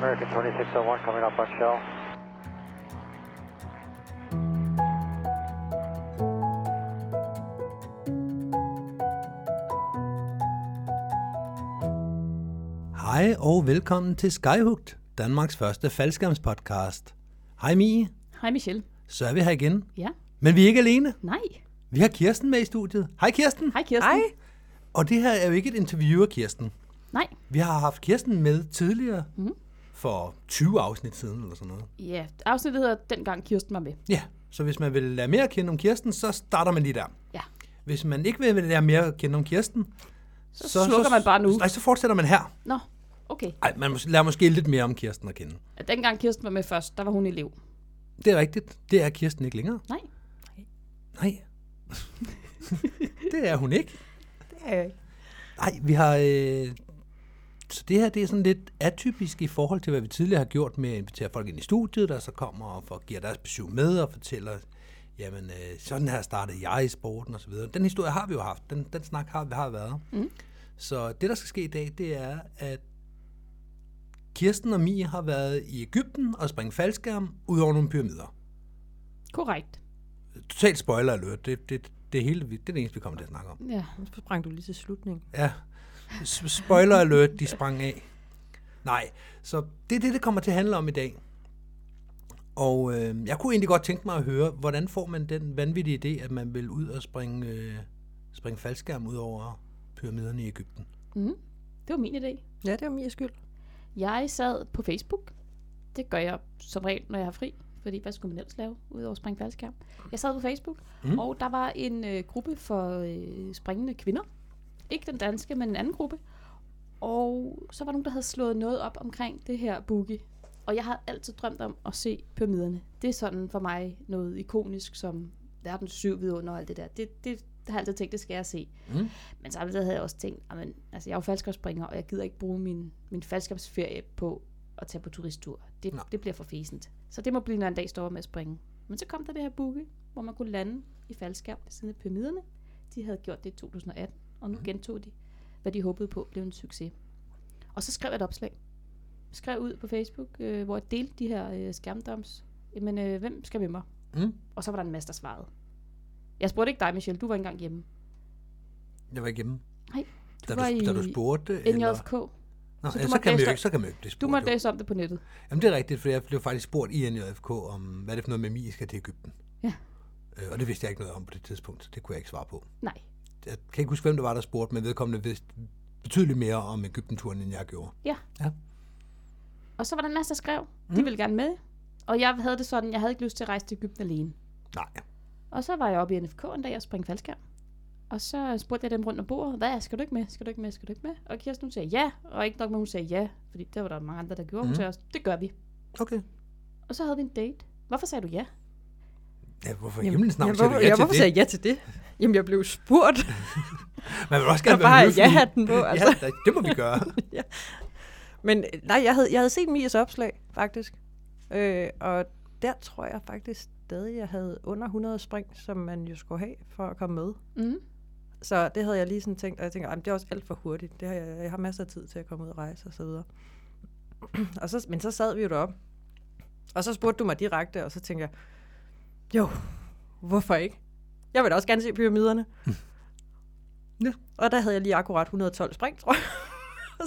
American 2601 coming up on shell. Hej og velkommen til Skyhugt, Danmarks første faldskærmspodcast. Hej Mie, Hej Michelle. så er vi her igen. Ja. Men vi er ikke alene. Nej. Vi har Kirsten med i studiet. Hej Kirsten. Hej Kirsten. Hej. Og det her er jo ikke et interview af Kirsten. Nej. Vi har haft Kirsten med tidligere Mhm. For 20 afsnit siden eller sådan noget. Ja, afsnittet hedder Dengang Kirsten var med. Ja, så hvis man vil lære mere at kende om Kirsten, så starter man lige der. Ja. Hvis man ikke vil lære mere at kende om Kirsten, Så, så slukker man bare nu. Nej, så fortsætter man her. Nå, okay. Ej, man må- lærer måske lidt mere om Kirsten at kende. Ja, Dengang Kirsten var med først, der var hun elev. Det er rigtigt. Det er Kirsten ikke længere. Nej. Nej. det er hun ikke. Det er jeg ikke. Nej, vi har... Øh, så det her, det er sådan lidt atypisk i forhold til, hvad vi tidligere har gjort med at invitere folk ind i studiet, der så kommer og får, giver deres besøg med og fortæller, jamen, øh, sådan her startede jeg i sporten osv. Den historie har vi jo haft. Den, den snak har vi har været. Mm. Så det, der skal ske i dag, det er, at Kirsten og Mie har været i Ægypten og springe faldskærm ud over nogle pyramider. Korrekt. Totalt spoiler alert. Det, det, det, hele, det er det eneste, vi kommer til at snakke om. Ja. Så sprang du lige til slutningen. Ja, spoiler alert, de sprang af. Nej, så det er det, det kommer til at handle om i dag. Og øh, jeg kunne egentlig godt tænke mig at høre, hvordan får man den vanvittige idé, at man vil ud og springe, øh, springe faldskærm ud over pyramiderne i Ægypten? Mm. Det var min idé. Ja, det var min skyld. Jeg sad på Facebook. Det gør jeg som regel, når jeg har fri. Fordi hvad skulle man ellers lave, udover at springe faldskærm? Jeg sad på Facebook, mm. og der var en øh, gruppe for øh, springende kvinder. Ikke den danske, men en anden gruppe. Og så var nogen, der havde slået noget op omkring det her boogie. Og jeg har altid drømt om at se pyramiderne. Det er sådan for mig noget ikonisk, som verdens syv vidunder og alt det der. Det, det, det har jeg altid tænkt, det skal jeg se. Mm. Men samtidig havde jeg også tænkt, amen, altså jeg er jo faldskabsspringer, og jeg gider ikke bruge min, min faldskabsferie på at tage på turisttur. Det, Nej. det bliver for fæsent. Så det må blive, når en dag står med at springe. Men så kom der det her boogie, hvor man kunne lande i faldskab ved siden af pyramiderne. De havde gjort det i 2018, og nu gentog de, hvad de håbede på blev en succes. Og så skrev jeg et opslag. Skrev ud på Facebook, øh, hvor jeg delte de her øh, skærmdoms. Men øh, hvem skal med mig? Mm. Og så var der en masse, der svarede. Jeg spurgte ikke dig, Michelle. Du var ikke engang hjemme. Jeg var igennem. Nej, Da var du, i da du spurgte? Eller? NJFK. Nå, Så ja, du så, kan man jo ikke, så kan man jo ikke blive Du spurgt. måtte jo. læse om det på nettet. Jamen det er rigtigt, for jeg blev faktisk spurgt i NJFK om, hvad er det for noget med Mie skal til Ægypten. Ja. Øh, og det vidste jeg ikke noget om på det tidspunkt, så det kunne jeg ikke svare på. Nej. Jeg kan ikke huske, hvem det var, der spurgte, men vedkommende vidste betydeligt mere om Ægypten-turen, end jeg gjorde. Og så var der en masse, der skrev. De Mm. ville gerne med. Og jeg havde det sådan, jeg havde ikke lyst til at rejse til Ægypten alene. Nej. Og så var jeg oppe i NFK en dag og springe faldskærm. Og så spurgte jeg dem rundt om bordet, hvad, skal du ikke med, skal du ikke med, skal du ikke med? Og Kirsten hun sagde ja, og ikke nok med, hun sagde ja, fordi der var der mange andre, der gjorde. Hun Mhm. sagde også, det gør vi. Okay. Og så havde vi en date. Hvorfor sagde du ja? Ja, hvorfor i himlens navn ja, siger hvorfor, du ja ja, til hvorfor det? sagde jeg ja til det? Jamen, jeg blev spurgt. Man vil også gerne bare være ja høflig. hatten på, altså. Ja, det må vi gøre. Men øh, nej, jeg havde, jeg havde set Mias opslag, faktisk. Øh, og der tror jeg faktisk stadig, jeg havde under 100 spring, som man jo skulle have for at komme med. Mm. Så det havde jeg lige sådan tænkt, og jeg tænker, "Ej, men det er også alt for hurtigt. Det har jeg, jeg har masser af tid til at komme ud og rejse og så videre. og så, men så sad vi jo deroppe, og så spurgte du mig direkte, og så tænkte jeg, jo, hvorfor ikke? Jeg vil da også gerne se pyramiderne. Ja. Og der havde jeg lige akkurat 112 spring, tror jeg.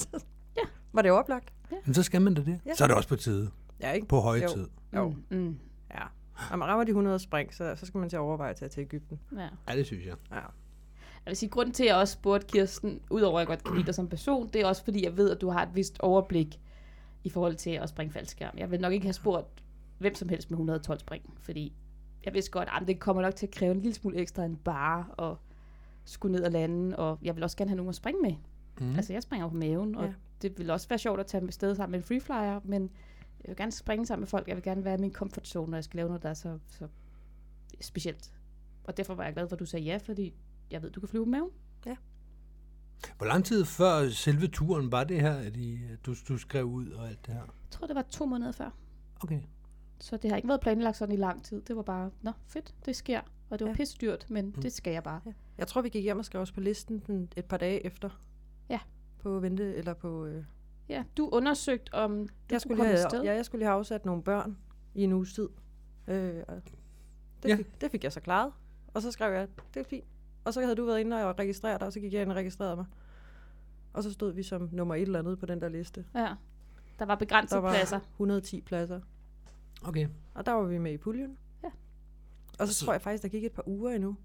Så Ja. Var det oplagt? Men så skal man da det. Ja. Så er det også på tide. Ja, ikke? På høje Jo. tid. Jo. Mm. Mm. Ja. Når man rammer de 100 spring, så, så skal man til at overveje at tage til Ægypten. Ja. Ja, det synes jeg. Ja. Jeg vil sige, grunden til, at jeg også spurgte Kirsten, udover at jeg godt kan lide dig som person, det er også fordi, jeg ved, at du har et vist overblik i forhold til at springe faldskærm. Jeg vil nok ikke have spurgt hvem som helst med 112 spring, fordi jeg vidste godt, at det kommer nok til at kræve en lille smule ekstra end bare at skulle ned og lande, og jeg vil også gerne have nogen at springe med. Mm. Altså, jeg springer på maven, og Ja. ja. det vil også være sjovt at tage med sted sammen med en freeflyer, men jeg vil gerne springe sammen med folk. Jeg vil gerne være i min comfort zone, når jeg skal lave noget, der er så, så specielt. Og derfor var jeg glad for, at du sagde ja, fordi jeg ved, du kan flyve på maven. Hvor lang tid før selve turen var det her, at I, du, du skrev ud og alt det her? Jeg tror, det var to måneder før. Okay. Så det har ikke været planlagt sådan i lang tid. Det var bare, nå fedt, det sker. Og det var Ja. pisse dyrt, men mm. det skal jeg bare. Ja. Jeg tror, vi gik hjem og skrev os på listen et par dage efter. Ja. På vente, eller på, øh, Ja, du undersøgte, om du Jeg skulle, komme have, ja, jeg skulle lige have afsat nogle børn i en uges tid. Øh, og det, Ja. fik, det fik jeg så klaret. Og så skrev jeg, det er fint. Og så havde du været inde og registrere dig, og så gik jeg ind og registrerede mig. Og så stod vi som nummer et eller andet på den der liste. Ja. Der var begrænsede Der var pladser. 110 pladser. Okay. Og der var vi med i puljen. Ja. Og så, Så- tror jeg faktisk, der gik et par uger endnu,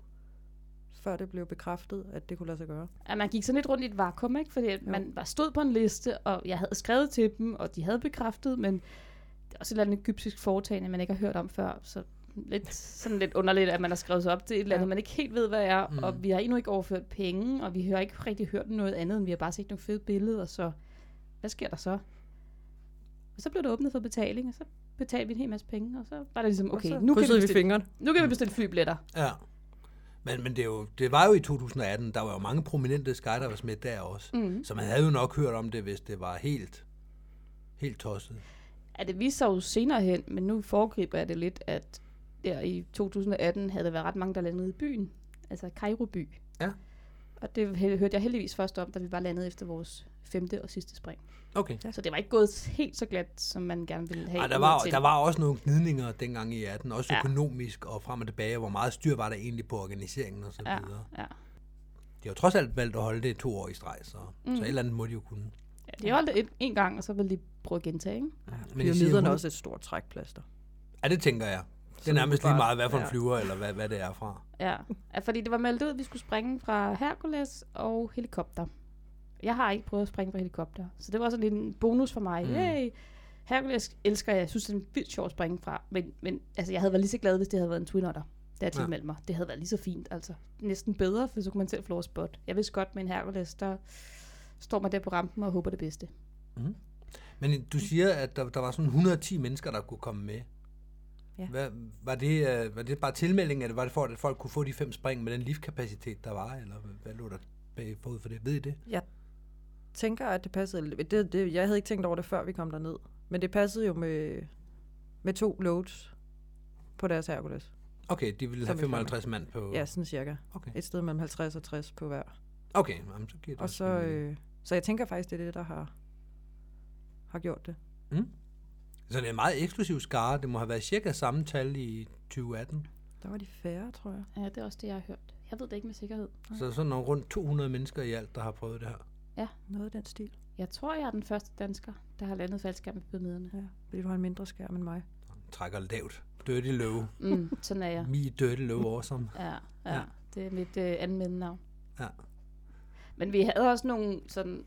før det blev bekræftet, at det kunne lade sig gøre. at man gik sådan lidt rundt i et vakuum, ikke? Fordi at man var stod på en liste, og jeg havde skrevet til dem, og de havde bekræftet, men det er også et eller andet egyptisk foretagende, man ikke har hørt om før, så lidt, sådan lidt underligt, at man har skrevet sig op til et eller andet, Ja. man ikke helt ved, hvad er, Mm. mm. og vi har endnu ikke overført penge, og vi har ikke rigtig hørt noget andet, end vi har bare set nogle fede billeder, så hvad sker der så? Og så blev det åbnet for betaling, og så betalte vi en hel masse penge, og så var det ligesom, okay, så nu kan, vi vi bestille, fingrene. nu kan vi bestille flybilletter. Ja. Men, men det, er jo, det var jo i 2018, der var jo mange prominente skydivers med der også. Mm. Så man havde jo nok hørt om det, hvis det var helt, helt tosset. Ja, det viste sig jo senere hen, men nu foregriber jeg det lidt, at der i 2018 havde der været ret mange, der landede i byen. Altså Cairo by. Ja. Og det hørte jeg heldigvis først om, da vi var landet efter vores femte og sidste spring. Okay. Så det var ikke gået helt så glat, som man gerne ville have. Ej, der, var, udadtil. der var også nogle gnidninger dengang i 18, også Ja. økonomisk og frem og tilbage. Hvor meget styr var der egentlig på organiseringen og så Ja, videre. ja. De har jo trods alt valgt at holde det to år i streg, så, mm. Så et eller andet må de jo kunne. ja de holdt det en, en gang, og så ville de prøve at gentage, ikke? Men I siger, Pyramiderne er også et stort trækplaster. Ja, det tænker jeg. Det er nærmest lige meget, hvad for en ja. flyver, eller hvad, hvad det er fra. Ja. ja, fordi det var meldt ud, at vi skulle springe fra Hercules og helikopter. Jeg har ikke prøvet at springe fra helikopter, så det var sådan en bonus for mig. Mm. Mm. Yay! Hercules elsker jeg. Jeg synes, det er en vildt sjov at springe fra. Men, men altså, jeg havde været lige så glad, hvis det havde været en Twin Otter, da jeg Ja. tilmeldte mig. Det havde været lige så fint, altså. Næsten bedre, for så kunne man selv få lov at spot. Jeg vidste godt, med en Hercules, der står man der på rampen og håber det bedste. Men du siger, at der, der var sådan 110 mennesker, der kunne komme med. Ja. Hvad, var, det, øh, var det bare tilmelding, eller var det for, at folk kunne få de fem spring med den liftkapacitet, der var? Eller hvad- lå der bag forud for det? Ved I det? Tænker, at det passede... Det, det, jeg havde ikke tænkt over det, før vi kom derned. Men det passede jo med, med to loads på deres Hercules. Okay, de ville have vi 55 mand på... Ja, sådan cirka. Okay, Et sted mellem 50 og 60 på hver. okay jamen, så giver det Og så, øh, så jeg tænker faktisk, det er det, der har, har gjort det. Mm. Så det er en meget eksklusiv skare. Det må have været cirka samme tal i 2018. Der var de færre, tror jeg. Ja, det er også det, jeg har hørt. Jeg ved det ikke med sikkerhed. Så sådan nogle rundt 200 mennesker i alt, der har prøvet det her. Noget af den stil. Jeg tror, jeg er den første dansker, der har landet faldskærm med pyramiderne. Ja, fordi du har en mindre skærm end mig. Trækker lavt. Dirty low. Mm, sådan er jeg. Me dirty low awesome. Ja, ja. Ja. ja. det er mit øh, anmeldenavn. Ja. Men vi havde også nogle sådan...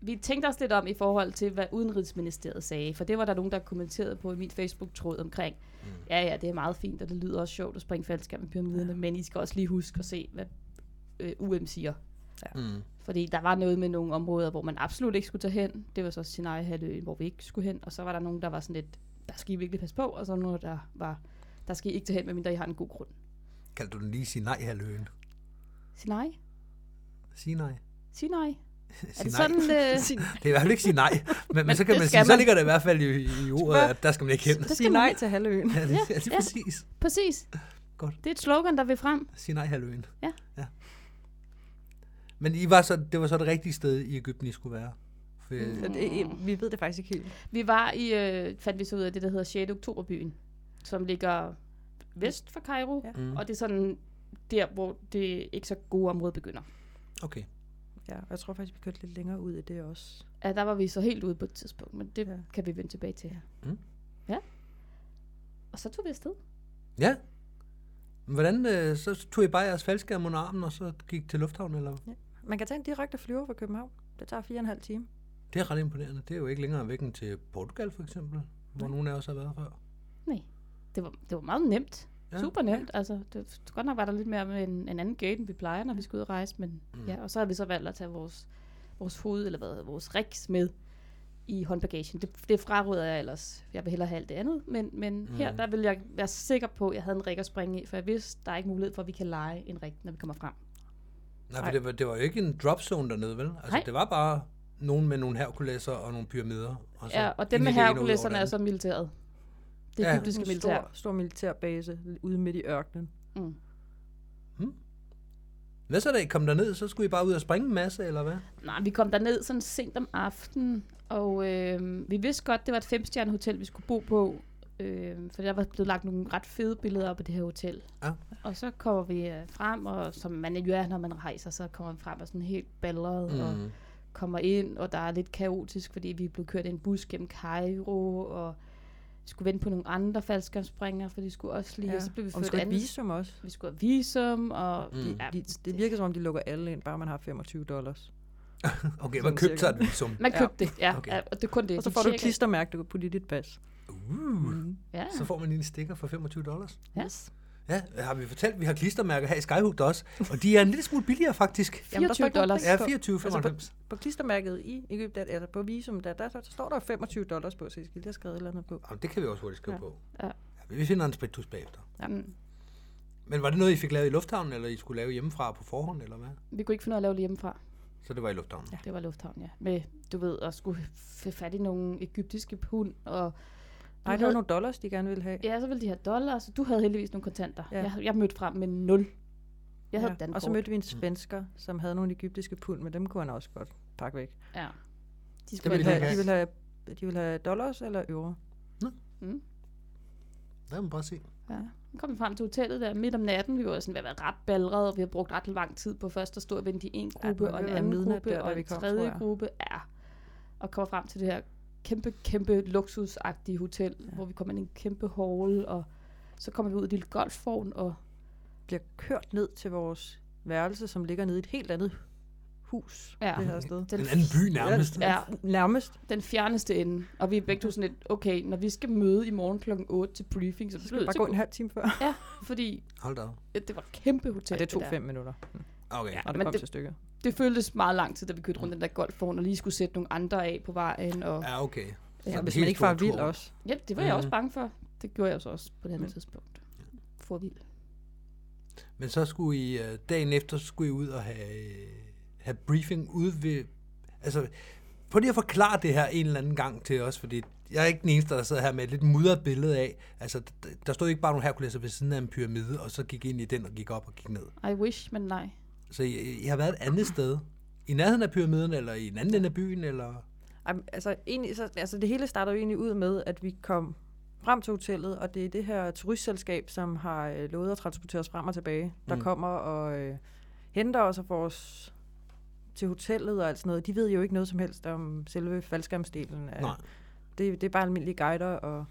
Vi tænkte os lidt om i forhold til, hvad Udenrigsministeriet sagde, for det var der nogen, der kommenterede på i min Facebook-tråd omkring. Mm. Ja, ja, det er meget fint, og det lyder også sjovt at springe faldskærm med pyramiderne, ja. men I skal også lige huske at se, hvad øh, UM siger. Mm. Fordi der var noget med nogle områder, hvor man absolut ikke skulle tage hen. Det var så Sinai halvøen, hvor vi ikke skulle hen. Og så var der nogen, der var sådan lidt, der skal I virkelig passe på. Og så nogen, der var, der skal I ikke tage hen, medmindre I har en god grund. Kan du den lige sige nej, halvøen? Sinai? Sige nej. Sinai? Er det sådan, øh, Det er i hvert fald ikke sige nej, men, men, Men så kan man sige, så man. ligger det i hvert fald i, i ordet, at der skal man ikke hen. Det skal Sig man nej til halvøen. Ja, det, ja, Ja, det er ja. præcis. Præcis. Godt. Det er et slogan, der vil frem. Sig nej, halvøen. Ja. ja. Men I var så, det var så det rigtige sted i Ægypten, I skulle være? For, Mm. Så det, vi ved det faktisk ikke helt. Vi var i, øh, fandt vi så ud af det, der hedder 6. oktoberbyen, som ligger vest for Cairo. Ja. Mm. Og det er sådan der, hvor det ikke så gode område begynder. Okay. Ja, og jeg tror faktisk, vi kørte lidt længere ud i det også. Ja, der var vi så helt ude på et tidspunkt, men det Ja. ja. kan vi vende tilbage til. Ja. Mm. Ja. Og så tog vi afsted. Ja. Men Hvordan, øh, så tog I bare jeres faldskærm under armen, og så gik til lufthavnen, eller? Man kan tage en direkte flyver fra København. Det tager fire og en halv time. Det er ret imponerende. Det er jo ikke længere væk end til Portugal, for eksempel, hvor nogle af os har været før. Det var, det var meget nemt. Ja. Super nemt. Altså, det, godt nok var der lidt mere med en, en anden gate, end vi plejer, når vi skal ud og rejse. Men, Mm. ja, og så har vi så valgt at tage vores, vores hoved, eller hvad, vores rigs med i håndbagagen. Det, det fraråder jeg ellers. Jeg vil hellere have alt det andet. Men, men mm. her, der vil jeg være sikker på, at jeg havde en rig at springe i, for jeg vidste, der er ikke mulighed for, at vi kan lege en rig, når vi kommer frem. Nej, for det var, det var jo ikke en drop zone dernede, vel? Altså, Nej. det var bare nogen med nogle Herkuleser og nogle pyramider. Og så Ja, og dem med det er så militæret. Det Ja. egyptiske en militær. stor, stor militærbase ude midt i ørkenen. Mm. Hmm. Hvad så da I kom derned? Så skulle I bare ud og springe en masse, eller hvad? Nej, vi kom derned sådan sent om aftenen, og øh, vi vidste godt, det var et femstjerne hotel, vi skulle bo på. Øh, for der var blevet lagt nogle ret fede billeder op af det her hotel. Ja. Og så kommer vi øh, frem, og som man jo er, når man rejser, så kommer man frem og sådan helt balleret, mm. og kommer ind, og der er lidt kaotisk, fordi vi blevet kørt i en bus gennem Cairo, og skulle vente på nogle andre faldskærmsspringere, for de skulle også lige, ja. og så blev vi og vi ført skulle have andet. visum også. Vi skulle have visum, og Mm. ja, De, det virker som om, de lukker alle ind, bare man har 25 dollars. Okay, Sådan man købte så et visum. man Ja. købte det, ja, Okay. ja, og det er kun det. Og så De får du et klistermærke, du kan putte i dit pas. Uh, Ja, så får man lige en stikker for 25 dollars. ja. Ja, har vi fortalt, at vi har klistermærker her i Skyhook også, og de er en lille smule billigere faktisk. Jamen, der står 24 ikke nogen dollars. Ja, på. 24,95. Altså, På klistermærket i Ægypten, eller på visum, der, der, der, står der 25 dollars på, så jeg skal lige have skrevet et eller andet på. Jamen, det kan vi også hurtigt skrive Ja. på. Ja. Ja, vi finder en spritus bagefter. Ja. Mm. Men var det noget, I fik lavet i lufthavnen, eller I skulle lave hjemmefra på forhånd, eller hvad? Vi kunne ikke finde af at lave det hjemmefra. Så det var i lufthavnen. Det var lufthavn, ja. Med, du ved, at skulle få fat i nogle egyptiske pund, og Nej, det var havde- nogle dollars, de gerne ville have. ja, så ville de have dollars, og du havde heldigvis nogle kontanter. Ja. Ja. Jeg, jeg mødte frem med nul. Jeg havde ja. ja. Og så mødte vi en svensker, som havde nogle egyptiske pund, men dem kunne han også godt pakke væk. Ja. De skulle ville have, de de, ikke vil have, de vil have dollars eller euro. mm. Der kan man bare se. Ja. Så kom vi frem til hotellet der midt om natten. Vi var sådan ved at være ret ballerede, og vi har brugt ret lang tid på først at stå og vente i en Ja, gruppe, må og en anden gruppe, der, og en tredje gruppe. Ja. Og kommer frem til det her kæmpe, kæmpe luksusagtige hotel, ja. hvor vi kommer ind i en kæmpe hall, og så kommer vi ud i et lille golfvogn, og Bliver kørt ned til vores værelse, som ligger nede i et helt andet hus. Ja. Det her sted. den, En anden by nærmest. Ja, Nærmest. den fjerneste ende. Og vi er begge to sådan lidt, okay, når vi skal møde i morgen kl. 8 til briefing, så, Så skal vi bare gå en halv time før. Ja, fordi Hold da det var et kæmpe hotel. Ja, det tog der. fem minutter, Okay. Ja. når det Men kom det- til stykket. Det føltes meget lang tid, da vi kørte rundt den der golfvogn, og lige skulle sætte nogle andre af på vejen. Og, Ja, okay. Ja, en hvis helt man ikke var vild tur. også. ja, det var jeg Mhm. også bange for. Det gjorde jeg så også på det andet Mm. tidspunkt. For vild. Men så skulle I, øh, dagen efter, så skulle I ud og have, øh, have briefing ude ved... Altså, prøv lige at forklare det her en eller anden gang til os, fordi jeg er ikke den eneste, der sidder her med et lidt mudret billede af. Altså, der stod ikke bare nogle Herkuleser ved siden af en pyramide, og så gik ind i den og gik op og gik ned. I wish, men nej. Så I, I har været et andet sted. I nærheden af pyramiden, eller i en anden ende af byen, eller... Altså, egentlig, så, altså det hele starter jo egentlig ud med, at vi kom frem til hotellet, og det er det her turistselskab, som har øh, lovet at transportere os frem og tilbage, der Mm. mm. kommer og øh, henter os og får os til hotellet og alt sådan noget. De ved jo ikke noget som helst om selve faldskærmsdelen. Af, Nej. Det, det er bare almindelige guider og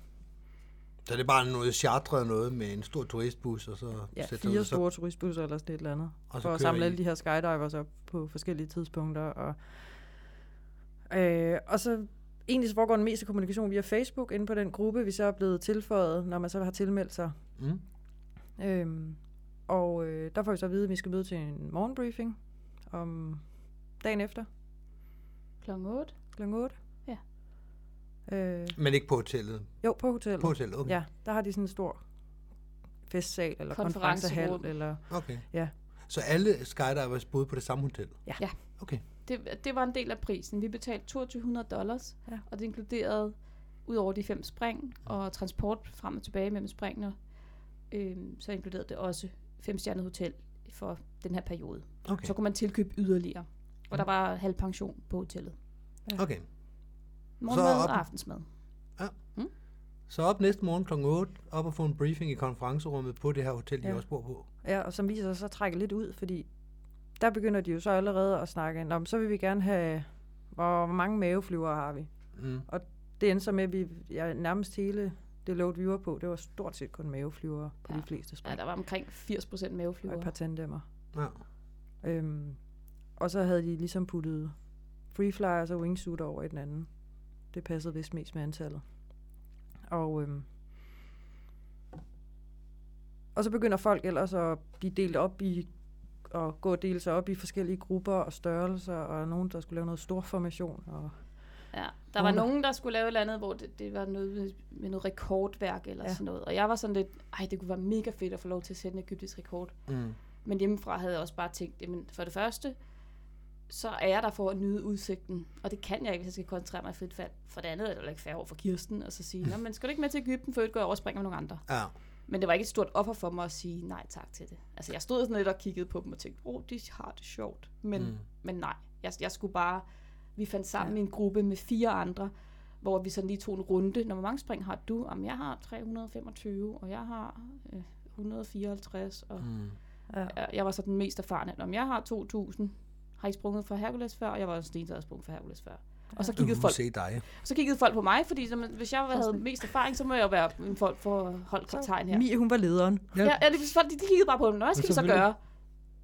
Så det er bare noget chartret noget med en stor turistbus, og så ja, sætter fire du så, store turistbusser eller sådan et eller andet. og så for at samle I. alle de her skydivers op på forskellige tidspunkter. Og, øh, og så egentlig så foregår den meste kommunikation via Facebook inde på den gruppe, vi så er blevet tilføjet, når man så har tilmeldt sig. Mm. Øhm, og øh, der får vi så at vide, at vi skal møde til en morgenbriefing om dagen efter Klokken 8. kl. 8. Ja. Øh, Men ikke på hotellet. jo, på hotellet. På hotellet, okay. Ja, der har de sådan en stor festsal eller konferencehal. Eller, okay. Ja. Så alle skydivers boede på det samme hotel? Ja. Ja. Okay. Det, det var en del af prisen. Vi betalte 2200 dollars, Ja. og det inkluderede ud over de fem spring og transport frem og tilbage mellem springene, øhm, så inkluderede det også femstjernet hotel for den her periode. Okay. Så kunne man tilkøbe yderligere. Og der var halv pension på hotellet. okay. Morgenmad op- og aftensmad. Så op næste morgen kl. 8, op og få en briefing i konferencerummet på det her hotel, de Ja. også bor på. Ja, og som viser sig så trække lidt ud, fordi der begynder de jo så allerede at snakke, Nå, men så vil vi gerne have, hvor mange maveflyvere har vi? Mm. Det endte så med, at vi ja, nærmest hele det load, vi var på, det var stort set kun maveflyvere på Ja. de fleste Ja, spring. der var omkring 80% og maveflyvere. et par tandemmer. Ja. Øhm, og så havde de ligesom puttet free flyers og wingsuit over i den anden. Det passede vist mest med antallet. Og, øhm, og så begynder folk ellers at blive delt op i og gå og dele sig op i forskellige grupper og størrelser, og der nogen, der skulle lave noget stor formation. Og, Ja, der var Nogen, der- skulle lave et eller andet, hvor det, det var noget med, med noget rekordværk eller Ja. ja. sådan noget. Og jeg var sådan lidt, ej, det kunne være mega fedt at få lov til at sætte en egyptisk rekord. Mm. Men hjemmefra havde jeg også bare tænkt, jamen for det første, så er jeg der for at nyde udsigten. Og det kan jeg ikke, hvis jeg skal koncentrere mig i frit fald. For det andet er det ikke fair over for Kirsten, og så sige, Nå, men skal du ikke med til Ægypten, for at gå over og springe med nogle andre? Ja. Men det var ikke et stort offer for mig at sige nej tak til det. Altså, jeg stod sådan lidt og kiggede på dem og tænkte, åh, oh, de har det sjovt. Men, Mm. men nej, jeg, jeg skulle bare... Vi fandt sammen ja. i en gruppe med fire andre, hvor vi sådan lige tog en runde. Når mange spring har du? Jamen, jeg har 325, og jeg har øh, 154, og Mm. Ja. jeg, jeg var så den mest erfarne. Om jeg har 2000, har I sprunget fra Hercules før? Og jeg var også den eneste, der havde sprunget fra Hercules før. Og så kiggede, folk, se dig. så kiggede folk på mig, fordi så, hvis jeg havde mest erfaring, så må jeg jo være en folk for holdkaptajn her. Mie, hun var lederen. Ja. Ja, ja, det, folk, de, de kiggede bare på mig. Hvad skal vi så gøre?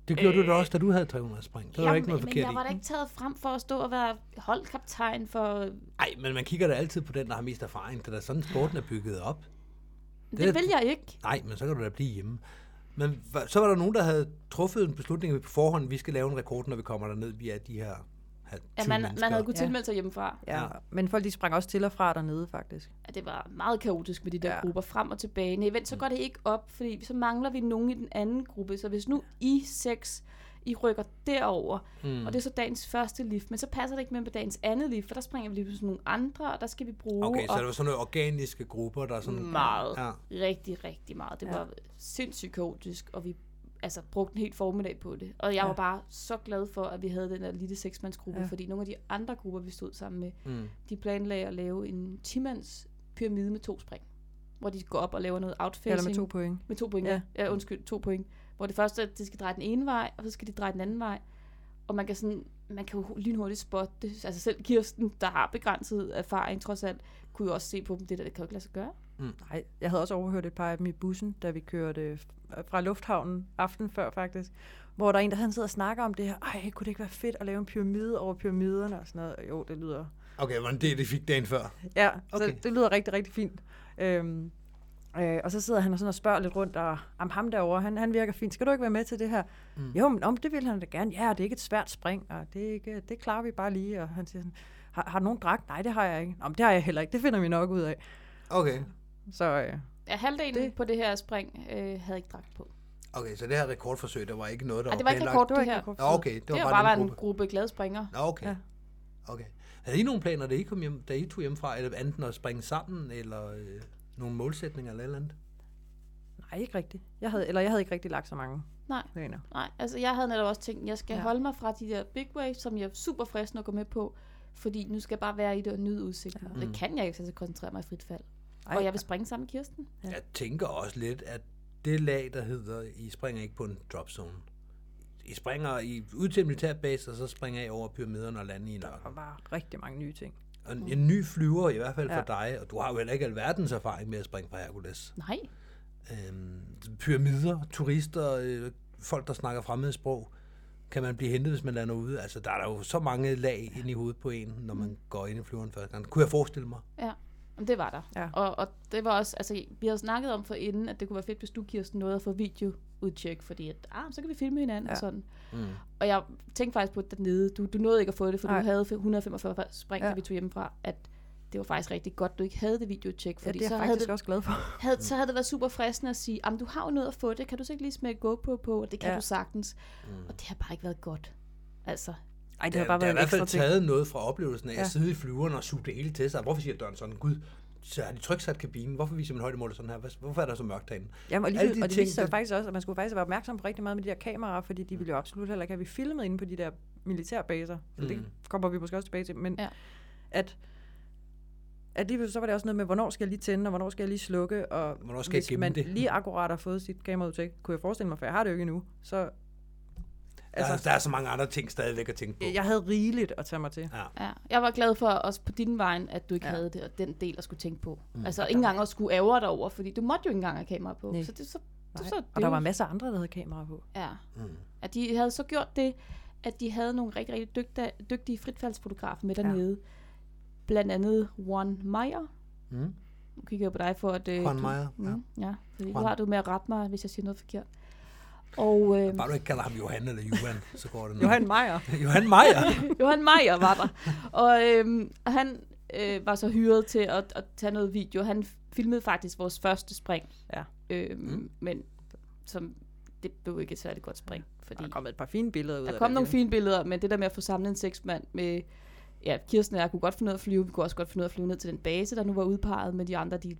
Det gjorde du da også, da du havde 300 spring. Det var der ikke noget men forkert jeg var da ikke taget frem for at stå og være holdkaptajn for... Nej, men man kigger da altid på den, der har mest erfaring. Det er da sådan, sporten er bygget op. Det, det vil jeg ikke. Nej, men så kan du da blive hjemme. Men så var der nogen, der havde truffet en beslutning på forhånd, vi skal lave en rekord, når vi kommer derned. Vi er de her 20 Ja, man, mennesker. man havde kunnet tilmelde sig hjemmefra. Ja. Ja. Men folk de sprang også til og fra dernede, faktisk. Ja, det var meget kaotisk med de der ja. grupper frem og tilbage. Nej, vent, så går det ikke op, fordi så mangler vi nogen i den anden gruppe. Så hvis nu I seks, I rykker derover, Mm. og det er så dagens første lift, men så passer det ikke med på dagens andet lift, for der springer vi lige på sådan nogle andre, og der skal vi bruge Okay, så det var sådan nogle organiske grupper, der sådan... meget, Ja. rigtig, rigtig meget. Det Ja. var sindssygt kaotisk, og vi altså, brugte en helt formiddag på det. Og jeg Ja. var bare så glad for, at vi havde den der lille seksmandsgruppe, Ja. fordi nogle af de andre grupper, vi stod sammen med, Mm. de planlagde at lave en 10-mands pyramide med to spring. Hvor de går op og laver noget outfacing. Eller med to point. Med to point, Ja. ja. ja. undskyld, to point. Hvor det første er, at de skal dreje den ene vej, og så skal de dreje den anden vej. Og man kan, sådan, man kan jo lynhurtigt spotte det. Altså selv Kirsten, der har begrænset erfaring trods alt, kunne jo også se på dem, det der, det kan jo ikke lade sig gøre. Nej, jeg havde også overhørt et par af dem i bussen, da vi kørte f- fra lufthavnen aften før faktisk, hvor der er en, der han sidder og snakker om det her. Ej, kunne det ikke være fedt at lave en pyramide over pyramiderne og sådan noget? Jo, det lyder... Okay, hvordan det, de fik dagen før? Ja, Okay. så det lyder rigtig, rigtig fint. Øhm, øh, og så sidder han og, sådan og spørger lidt rundt, og om ham derovre, han, han virker fint. Skal du ikke være med til det her? Mm. Jo, men om det vil han da gerne. Ja, det er ikke et svært spring, og det, er ikke, det klarer vi bare lige. Og han siger sådan, har, har du nogen dragt? Nej, det har jeg ikke. Men det har jeg heller ikke. Det finder vi nok ud af. Okay. Så øh, Ja, halvdelen Det- på det her spring øh, havde ikke dragt på. Okay, så det her rekordforsøg, der var ikke noget, der Ej, det var ikke planlagt? rekord, det var det ikke her. rekord. Nå, okay, det Det var var bare, bare en gruppe. gruppe glade springere. Nå, okay. Ja. okay. Havde I nogle planer, da I, kom hjem, da I tog hjem fra, eller enten at springe sammen, eller øh, nogle målsætninger eller et eller andet? nej, ikke rigtigt. Jeg havde, eller jeg havde ikke rigtig lagt så mange Nej. planer. Nej, altså jeg havde netop også tænkt, at jeg skal Ja. holde mig fra de der big waves, som jeg er super frisk at gå med på, fordi nu skal jeg bare være i det og nyde udsigten. Ja. Mm. Det kan jeg ikke, så jeg koncentrere mig i frit fald. Ej, og jeg vil springe sammen med Kirsten. Ja. Jeg tænker også lidt, at det lag, der hedder, I springer ikke på en drop zone. I springer i, ud til militærbase, og så springer I over pyramiderne og lander i en Der var rigtig mange nye ting. Og en, en ny flyver, i hvert fald for Ja. dig, og du har jo heller ikke alverdens erfaring med at springe fra Hercules. Nej. Øhm, pyramider, turister, øh, folk, der snakker fremmede sprog, kan man blive hentet, hvis man lander ude. Altså, der er der jo så mange lag ind i hovedet på en, når man går ind i flyveren første gang. Kunne jeg forestille mig? Ja, Jamen, det var der. Ja. Og, og det var også, altså vi havde snakket om for inden, at det kunne være fedt, hvis du, Kirsten, nåede at få videoudtjek, fordi at, ah, så kan vi filme hinanden Ja. og sådan. Mm. Og jeg tænkte faktisk på dernede, du, du nåede ikke at få det, for Nej. du havde 145 spring, Ja. da vi tog hjemmefra, at det var faktisk rigtig godt, du ikke havde det videotjek, Ja, fordi det er så, jeg havde faktisk det, også glad for. havde, så havde det været super fristende at sige, du har jo noget at få det, kan du så ikke lige smække GoPro på, og det kan Ja. ja. du sagtens. Mm. Og det har bare ikke været godt. Altså, Ej, det Det har bare der er været i hvert fald ekstra ting. taget noget fra oplevelsen af Ja. at sidde i flyveren og suge det hele til sig. Hvorfor siger døren sådan? Gud, så har de tryksat kabinen. Hvorfor viser man højdemåler sådan her? Hvad- Hvorfor er der så mørkt herinde? Jamen, og, Alle lige, de og det ting, viste sig jo der- faktisk også, at man skulle faktisk være opmærksom på rigtig meget med de der kameraer, fordi de ville jo absolut heller ikke have, vi filmede inde på de der militærbaser. Så mm. det Mm. kommer vi måske også tilbage til. Men Ja. at, at lige, så var det også noget med, hvornår skal jeg lige tænde, og hvornår skal jeg lige slukke, og Hvornår skal jeg hvis gemme man det? lige akkurat har fået sit kameraudtjek, kunne jeg forestille mig, for jeg har det jo ikke endnu, så Altså, der, er, der er så mange andre ting stadigvæk at tænke på. jeg havde rigeligt at tage mig til. Ja. ja. Jeg var glad for også på din vej, at du ikke Ja. ja. havde det, og den del at skulle tænke på. Mm. Altså ikke engang at skulle ærge dig over, fordi du måtte jo ikke engang have kamera på. Nej. Så det, så, Nej. så, så, Og der var masser af andre, der havde kamera på. Ja. Mm. At de havde så gjort det, at de havde nogle rigtig, rigtig dygtige, dygtige fritfaldsfotografer med dernede. Ja. Blandt andet Juan Meyer. Mm. Nu kigger jeg på dig for at... Øh, Juan du- Meyer, ja. Mm, ja. Fordi Juan. nu har du med at rette mig, hvis jeg siger noget forkert. Og øh, Bare du ikke kalder ham Johan eller Johan, så går det nok. Johan Meyer. Johan Meyer. Johan Meyer var der. Og øhm, han øh, var så hyret til at, at tage noget video. Han filmede faktisk vores første spring. Ja. Øhm, Mm. Men som, det blev ikke et særligt godt spring. Fordi Der er kommet et par fine billeder ud der af kom det. nogle jo. fine billeder, men det der med at få samlet en seksmand med... Ja, Kirsten og jeg kunne godt finde ud af at flyve. Vi kunne også godt finde ud af at flyve ned til den base, der nu var udpeget, men de andre, de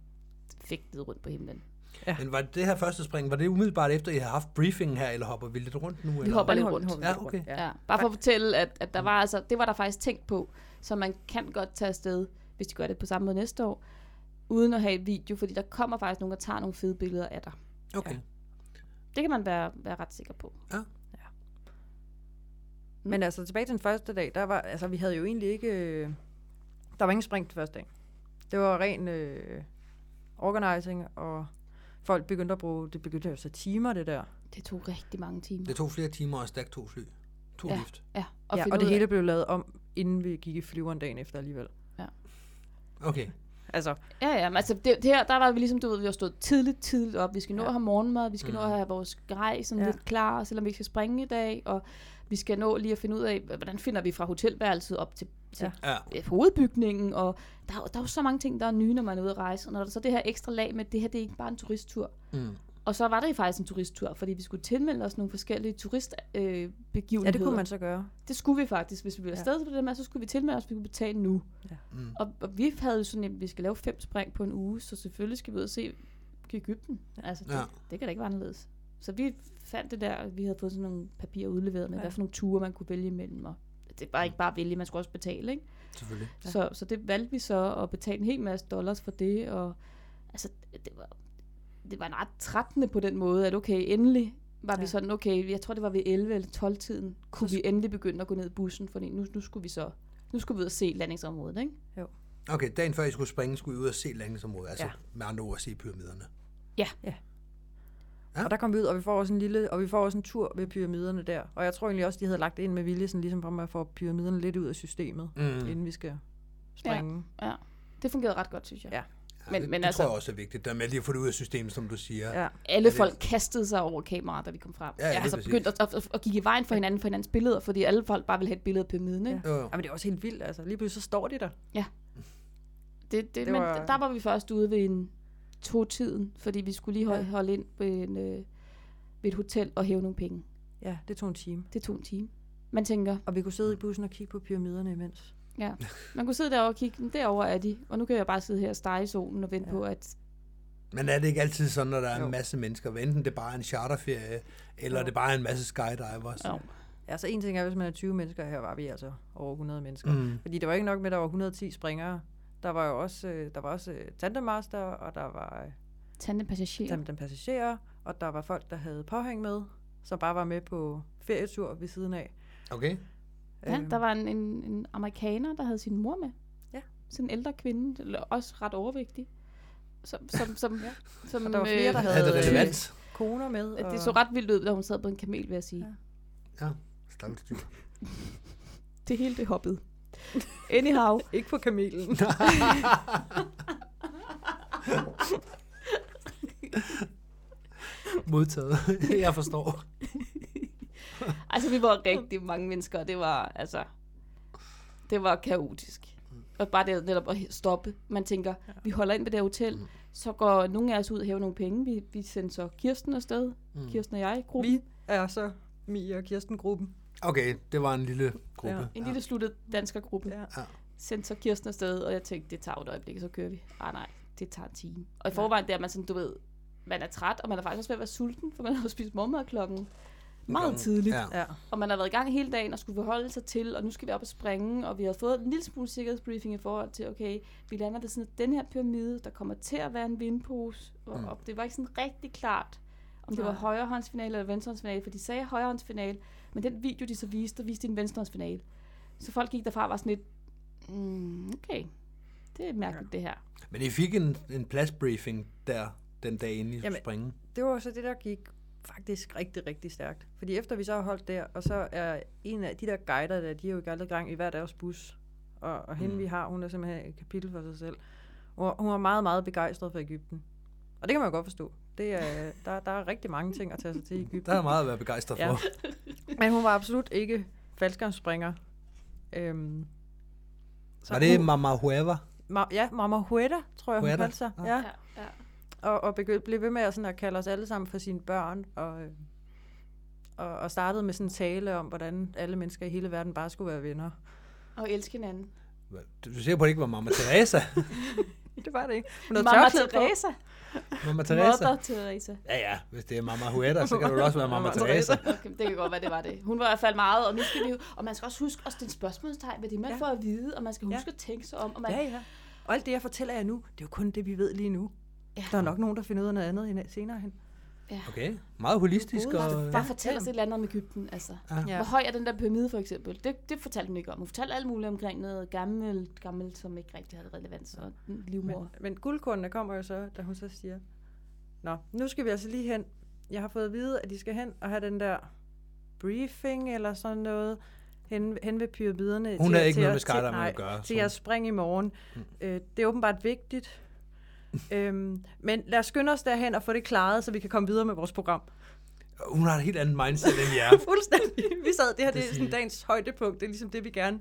fik ned rundt på himlen. Ja. Men var det her første spring, var det umiddelbart efter, I har haft briefingen her, eller hopper vi lidt rundt nu? Vi eller? hopper lidt rundt. Ja, okay. Ja. ja. Bare for at fortælle, at, at der var altså, det var der faktisk tænkt på, så man kan godt tage afsted, hvis de gør det på samme måde næste år, uden at have et video, fordi der kommer faktisk nogen, der tager nogle fede billeder af dig. Okay. Det kan man være, være ret sikker på. Men altså tilbage til den første dag, der var, altså vi havde jo egentlig ikke, øh, der var ingen spring til første dag. Det var ren øh, organizing, og folk begyndte at bruge, det begyndte jo så timer det der. Det tog rigtig mange timer. Det tog flere timer at stakke to fly. To Ja. lift. ja, Og, ja, og det ud af- hele blev lavet om, inden vi gik i flyveren dagen efter alligevel. Okay. Altså, Ja, ja, men altså det, det her, der var vi ligesom, du ved, vi har stået tidligt, tidligt op. Vi skal nå Ja. at have morgenmad, vi skal Mm. nå at have vores grej sådan Ja. lidt klar, selvom vi ikke skal springe i dag, og vi skal nå lige at finde ud af, hvordan finder vi fra hotelværelset op til, til Ja. Ja. øh, hovedbygningen, og der, er der er jo så mange ting, der er nye, når man er ude at rejse, og når der så er det her ekstra lag med, det her det er ikke bare en turisttur. Mm. Og så var det faktisk en turisttur, fordi vi skulle tilmelde os nogle forskellige turistbegivenheder. Øh, begivenheder. ja, det kunne man så gøre. Det skulle vi faktisk, hvis vi ville Ja. afsted til det med, så skulle vi tilmelde os, vi kunne betale nu. Mm. Og, og vi havde jo sådan, at vi skal lave fem spring på en uge, så selvfølgelig skal vi ud og se Ægypten. Altså, det, Ja. ja. det kan da ikke være anderledes. Så vi fandt det der, vi havde fået sådan nogle papirer udleveret med, Ja. ja. hvad for nogle ture man kunne vælge imellem. Og det var ikke bare at vælge, man skulle også betale, ikke? Selvfølgelig. Ja. Så, så det valgte vi så at betale en hel masse dollars for det, og altså, det var, det var en ret trættende på den måde, at okay, endelig var ja. vi Ja. sådan, okay, jeg tror det var ved 11 eller 12 tiden, kunne Så- vi endelig begynde at gå ned i bussen, fordi nu, nu skulle vi så, nu skulle vi ud og se landingsområdet, ikke? Okay, dagen før I skulle springe, skulle I ud og se landingsområdet. Altså Ja. med andre ord se pyramiderne. Ja. Ja. Ja. Og der kom vi ud, og vi får også en lille, og vi får også en tur ved pyramiderne der. Og jeg tror egentlig også, de havde lagt det ind med vilje, sådan ligesom for at få pyramiderne lidt ud af systemet, Mm. inden vi skal springe. Ja, det fungerede ret godt, synes jeg. Ja. Ja, Men- det, men det altså- tror jeg også er vigtigt. Der med lige at få det ud af systemet, som du siger. Ja. Alle det- folk kastede sig over kameraet, da vi kom frem. Ja, ja, altså begyndte at, at, at, kigge i vejen for hinanden, for hinandens billeder, fordi alle folk bare ville have et billede af pyramiden, ikke? Jo. Ja, men det er også helt vildt, altså. Lige pludselig så står de der. Det, det, Det det men var- der var vi først ude ved en to-tiden, fordi vi skulle lige holde, Ja. holde ind ved, en, øh, ved et hotel og hæve nogle penge. Ja, det tog en time. Det tog en time. Man tænker, Og vi kunne sidde i bussen og kigge på pyramiderne imens. Ja, man kunne sidde derovre og kigge, "Men derovre er de, og nu kan jeg bare sidde her og stege i solen og vente Ja. på, at Men er det ikke altid sådan, når der er Jo. en masse mennesker, enten det bare er en charterferie, eller Jo. det bare er en masse skydivers? Jo. Ja, så en ting er, hvis man er 20 mennesker, her var vi altså over 100 mennesker. Mm. Fordi det var ikke nok med, at der var 110 springere. Der var jo også, øh, der var også øh, tandemaster, og der var øh, tandem passagerer. tandem passagerer, og der var folk, der havde påhæng med, som bare var med på ferietur ved siden af. Okay. Ja, Øhm, der var en, en, en amerikaner, der havde sin mor med. Ja. Sådan en ældre kvinde, også ret overvægtig. Som, som, som, ja. som Og der var flere, der øh, havde- Er det relevant? koner med. Det og- så ret vildt ud, da hun sad på en kamel, vil jeg sige. Ja. Ja, stakkels dyr. Det hele det hoppede. Anyhow. Ikke på kamelen. Modtaget. jeg forstår. Altså, vi var rigtig mange mennesker, og det var, altså, det var kaotisk. Og bare det netop at stoppe. Man tænker, vi holder ind ved det her hotel, Mm. så går nogle af os ud og hæver nogle penge. Vi, vi sendte så Kirsten afsted. Mm. Kirsten og jeg, gruppen. vi er så Mia og Kirsten-gruppen. Okay, det var en lille gruppe. Ja. En lille sluttet danskergruppe. Ja. Sendte så Kirsten afsted, og jeg tænkte, det tager et øjeblik, så kører vi. Ah nej, det tager en time. Og i forvejen der er man sådan, du ved, man er træt, og man er faktisk også ved at være sulten, for man har jo spist morgenmad klokken meget tidligt. Ja. Ja. Og man har været i gang hele dagen og skulle forholde sig til, og nu skal vi op og springe, og vi har fået en lille smule sikkerhedsbriefing i forhold til, okay, vi lander ved sådan den her pyramide, der kommer til at være en vindpose, og, Mm. og det var ikke sådan rigtig klart, om det var Nej. højrehåndsfinale eller venstrehåndsfinale, for de sagde højrehåndsfinale, men den video, de så viste, der viste de en venstrehåndsfinale. Så folk gik derfra og var sådan lidt, mm, okay, det er mærkeligt det her. Men I fik en, en pladsbriefing der den dag, inden I skulle springe. Det var så det, der gik faktisk rigtig, rigtig stærkt. Fordi efter vi så har holdt der, og så er en af de der guider der, de er jo i gang i hver deres bus. Og, og hende Mm. vi har, hun er simpelthen et kapitel for sig selv. Hun, var- hun var meget, meget begejstret for Ægypten. Og det kan man jo godt forstå. Det er, der, der er rigtig mange ting at tage sig til i Ægypten. Der er meget at være begejstret Ja. for. Men hun var absolut ikke faldskærmsspringer. Øhm, så Var det hun, Mama Hueva? ma- ja, Mama Hueda, tror jeg, hun Huerta? kaldte sig. Ah. Ja. ja. Og, og begyndte, blev ved med at, sådan, at kalde os alle sammen for sine børn, og, øh, og, og startede med sådan en tale om, hvordan alle mennesker i hele verden bare skulle være venner. Og elske hinanden. Du er sikker på, at det ikke var Mamma Teresa? Det var det ikke. Hun havde Mamma. Teresa. Mamma Teresa? Mother Teresa. Ja, ja. Hvis det er Mamma Huerta, så kan du også være Mamma Mamma Teresa. Okay, det kan godt være, det var det. Hun var i hvert fald meget, og nu skal vi jo, og man skal også huske at stille spørgsmålstegn, hvad det man Ja. får at vide, og man skal Ja. huske at tænke sig om, og man, Ja, ja. Og alt det, jeg fortæller jer nu, det er jo kun det, vi ved lige nu. Ja. Der er nok nogen, der finder ud af noget andet senere hen. Okay, meget holistisk. Og, bare ja. fortæl os et eller andet om Ægypten, altså. Ja. Hvor høj er den der pyramide for eksempel? Det, det fortalte hun ikke om. Hun fortalte alt muligt omkring noget gammelt, gammelt som ikke rigtig havde relevans og livmor. Men, men guldkornene kommer jo så, da hun så siger, Nå, nu skal vi altså lige hen. Jeg har fået at vide, at de skal hen og have den der briefing eller sådan noget hen, hen ved pyramiderne. Hun til- havde ikke til noget at- med nej, at gøre, Til så- jeres spring i morgen. Øh, det er åbenbart vigtigt. Øhm, men lad os skynde os derhen og få det klaret, så vi kan komme videre med vores program. Hun har et helt andet mindset end jer. Fuldstændig. Vi sad, det her det er sådan dagens højdepunkt. Det er ligesom det, vi gerne,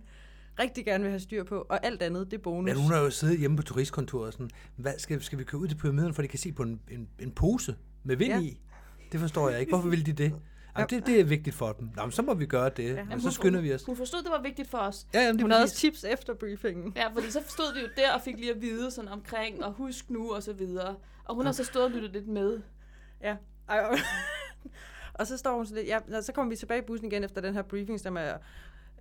rigtig gerne vil have styr på. Og alt andet, det er bonus. Men hun har jo siddet hjemme på turistkontoret og sådan, hvad, skal, skal vi køre ud til pyramiden, for de kan se på en, en, en pose med vind ja. i? Det forstår jeg ikke. Hvorfor vil de det? Jamen, det, det er vigtigt for dem. Jamen, så må vi gøre det. Ja. Og så skynder vi os. Hun forstod, det var vigtigt for os. Ja, jamen, det Hun er havde også tips efter briefingen. Ja, fordi så stod vi jo der og fik lige at vide sådan omkring, og husk nu, og så videre. Og hun har så stået og lyttet lidt med. Ja. Ej, og- og så står hun så lidt, ja, nå, så kommer vi tilbage i bussen igen efter den her briefing, som er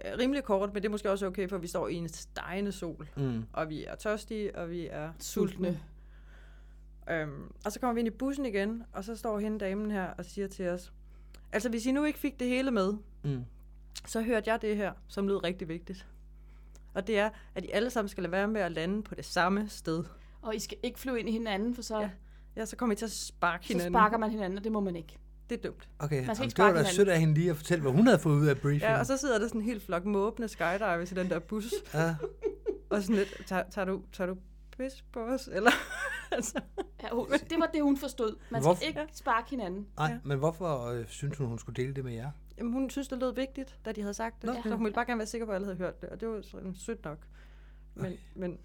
øh, rimelig kort, men det er måske også okay, for vi står i en stegende sol, Mm. og vi er tørstige, og vi er Sultne. sultne. Øhm, og så kommer vi ind i bussen igen, og så står hende damen her og siger til os, altså hvis I nu ikke fik det hele med, Mm. så hørte jeg det her, som lød rigtig vigtigt. Og det er, at I alle sammen skal lade være med at lande på det samme sted. Og I skal ikke flyve ind i hinanden, for så, Ja, ja, så kommer I til at sparke så hinanden. sparker man hinanden, og det må man ikke. Det er dumt. Okay, Man skal ikke det var sparke da hinanden. sødt af hende lige at fortælle, hvad hun havde fået ud af briefing. Ja, og så sidder der sådan en helt flok måbende skydivers i den der bus. ja. Og sådan lidt, tager, tager, du, tager du pis på os? Eller, altså, Ja, hun, det var det, hun forstod. Man Hvorfor- skal ikke sparke hinanden. Nej, Ja. men hvorfor øh, synes hun, hun skulle dele det med jer? jamen, hun synes, det lød vigtigt, da de havde sagt det. Nå. Nå, så hun ville bare gerne være sikker på, at alle havde hørt det. Og det var sådan sødt nok. Men, men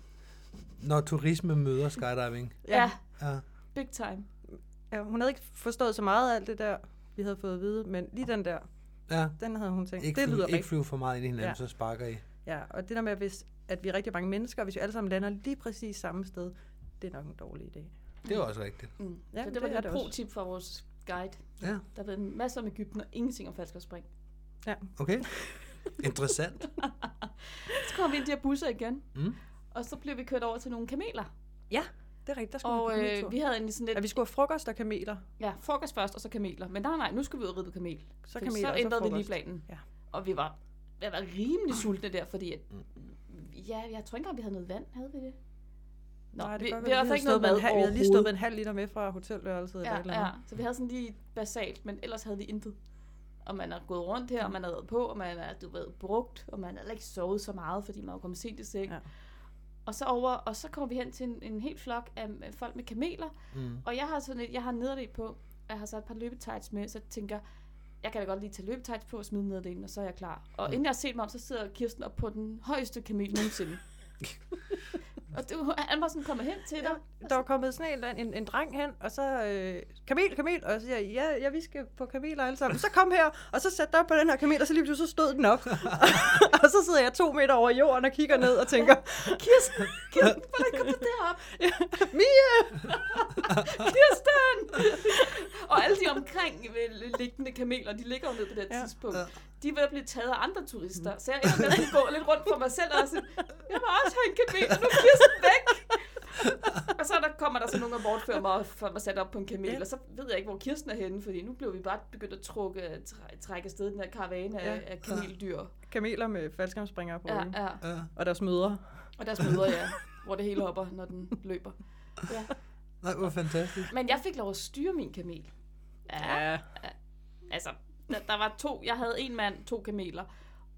Når turisme møder skydiving. Ja, ja, Ja. big time. ja, hun havde ikke forstået så meget af alt det der, vi havde fået at vide. Men lige den der, ja. den havde hun tænkt, Ikke, det lyder ikke rigtigt. flyve for meget ind i hinanden, Ja. så sparker I. Ja, og det der med, at hvis, at vi er rigtig mange mennesker, hvis vi alle sammen lander lige præcis samme sted, det er nok en dårlig idé. Det er også rigtigt. Mm. Ja, Ja, så det var det er et pro-tip fra vores guide. Ja, Der ved en masse om Ægypten og ingenting om falskerspring. okay. Interessant. Så kommer vi ind i de her busser igen, Mm. og så bliver vi kørt over til nogle kameler. Ja, det er rigtigt. Der skulle Og vi øh, vi havde egentlig sådan lidt... Ja, vi skulle have frokost og kameler. Ja, frokost først, og så kameler. Men nej, nej, nu skulle vi ud og ride på kamel. Så kameler, så og så ændrede vi lige planen. Ja. Og vi var, vi var rimelig sultne der, fordi at, ja, jeg tror ikke engang, vi havde noget vand. Havde vi det? Nå, Nej, det vi, godt vi være, havde i hvert fald ikke noget mad en halv, Vi havde lige stået med en halv liter med fra hotelværelset. Ja, eller ja, så vi havde sådan lige basalt, men ellers havde vi intet. Og man er gået rundt her, og man er været på, og man er, du ved, brugt, og man har ikke sovet så meget, fordi man var kommet sent i seng. Ja. Og så over, og så kommer vi hen til en, en helt flok af folk med kameler, Mm. og jeg har sådan et, jeg har nederdel på, jeg har så et par løbetights med, så jeg tænker, jeg kan da godt lige tage løbetights på og smide nederdelen, og så er jeg klar. Og inden jeg har set mig om, så sidder Kirsten op på den højeste kamel nogensinde. og var- han var sådan kommet hen til dig. Ja, der var kommet sådan en, en, en dreng hen, og så, øh, kamel, kamel, og så siger jeg, ja, ja, vi skal på kameler alle sammen. Så kom her, og så satte dig på den her kamel, og så lige pludselig så stod den op. og så sidder jeg to meter over jorden og kigger ned og tænker, Kirsten, Kirsten, hvordan kom du derop? Mia! Kirsten! Alle de omkring øh, liggende kameler, de ligger jo ned på det Ja. tidspunkt. De er ved at blive taget af andre turister. Så jeg ender med at skulle gå lidt rundt for mig selv og sådan, jeg må også have en kamel, og nu er Kirsten væk. og så der kommer der så nogen og bortfører mig og får mig sat op på en kamel, Ja. og så ved jeg ikke, hvor Kirsten er henne, fordi nu blev vi bare begyndt at trukke, træ- trække afsted den her karavane af, Ja. af kameldyr. Kameler med faldskærmsspringere på Ja, ryggen. ja. Ja. Og deres mødre. Og deres møder, ja, hvor det hele hopper, når den løber. Ja. Nej, hvor fantastisk. Men jeg fik lov at styre min kamel. Ja, Ja. altså, der, der var to, jeg havde en mand, to kameler,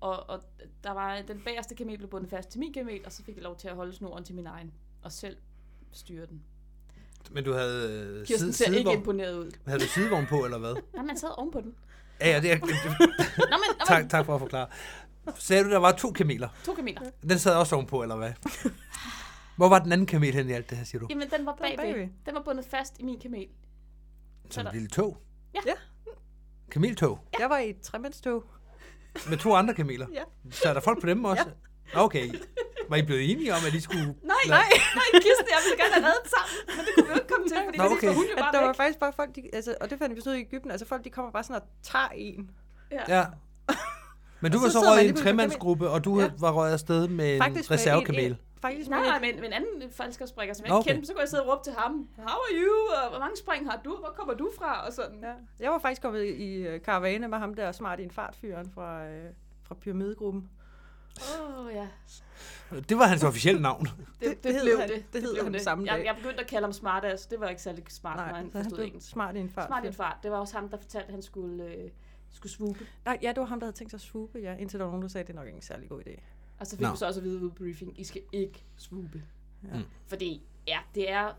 og, og der var den bagerste kamel blev bundet fast til min kamel, og så fik jeg lov til at holde snoren til min egen, og selv styre den. Men du havde øh, Kirsten ser ikke sidevogn, imponeret ud. havde du sidevogn på, eller hvad? Nej, man sad ovenpå den. Ja, ja, det er, Nå, men, tak, tak for at forklare. Sagde du, der var to kameler? to kameler. Den sad også ovenpå, eller hvad? Hvor var den anden kamel hen i alt det her, siger du? Jamen, den var bagved. Den var bundet fast i min kamel. Som et lille tog? Ja. Ja. Kameltog? Jeg var i et tremandstog. Med to andre kameler? Ja. Så er der folk på dem også? Okay. Var I blevet enige om, at I skulle... Nej, nej, nej, Kirsten, jeg ville gerne have reddet sammen, men det kunne vi jo ikke komme til, fordi Nå, okay. hun jo At der var væk. faktisk bare folk, de, altså, og det fandt vi så ud i Ægypten, altså folk, de kommer bare sådan og tager en. Ja. Men du var så så røget i en tremandsgruppe, og du Ja. var røget afsted med en Faktisk med reservekamel. En, en, faktisk Nej, nej, en, men, men en anden falskerspringer, som jeg Okay. ikke kendte, så kunne jeg sidde og råbe til ham, How are you? Og hvor mange spring har du? Hvor kommer du fra? Og sådan. Ja. Jeg var faktisk kommet i øh, karavane med ham der smart i en fartfyren fra, øh, fra pyramidegruppen. Åh, oh, ja. Det var hans officielle navn. Det, Det- det, det hed blev han. det. Det hed blev han samme jeg, dag. jeg begyndte at kalde ham smartass. Det var ikke særlig smart, når Nej, han så han forstod blev engelsk. smart i en fartfyr. Smart i en fart. Det var også ham, der fortalte, at han skulle, øh, skulle swoope. Nej, ja, det var ham, der havde tænkt sig at swoope, ja. Indtil der var nogen, der sagde, at det er nok ikke en særlig god idé. Og så fik vi så også at vide ved briefing, I skal ikke swoope. Ja. Mm. Fordi, ja, det er,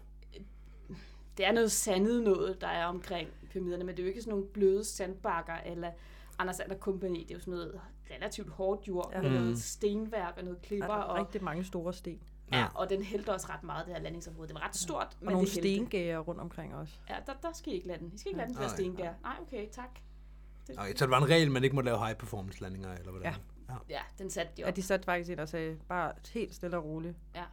det er noget sandet noget, der er omkring pyramiderne, men det er jo ikke sådan nogle bløde sandbakker, eller Anders Ander Company. Det er jo sådan noget relativt hårdt jord, Ja. ja. med Mm. noget stenværk og noget Der klipper. er Og, rigtig mange store sten. ja, og den hældte også ret meget, det her landingsområde. Det var ret stort, Og men nogle det hældte. stengærer rundt omkring også. Ja, der, der skal I ikke lande. I skal ikke lande flere Nej. stengær. Nej, okay, tak. Det, Okay, så det var en regel, man ikke må lave high performance landinger, eller hvordan? Ja. Ja, den satte de Ja, op. de satte faktisk ind og sagde, bare helt stille og roligt. Ja.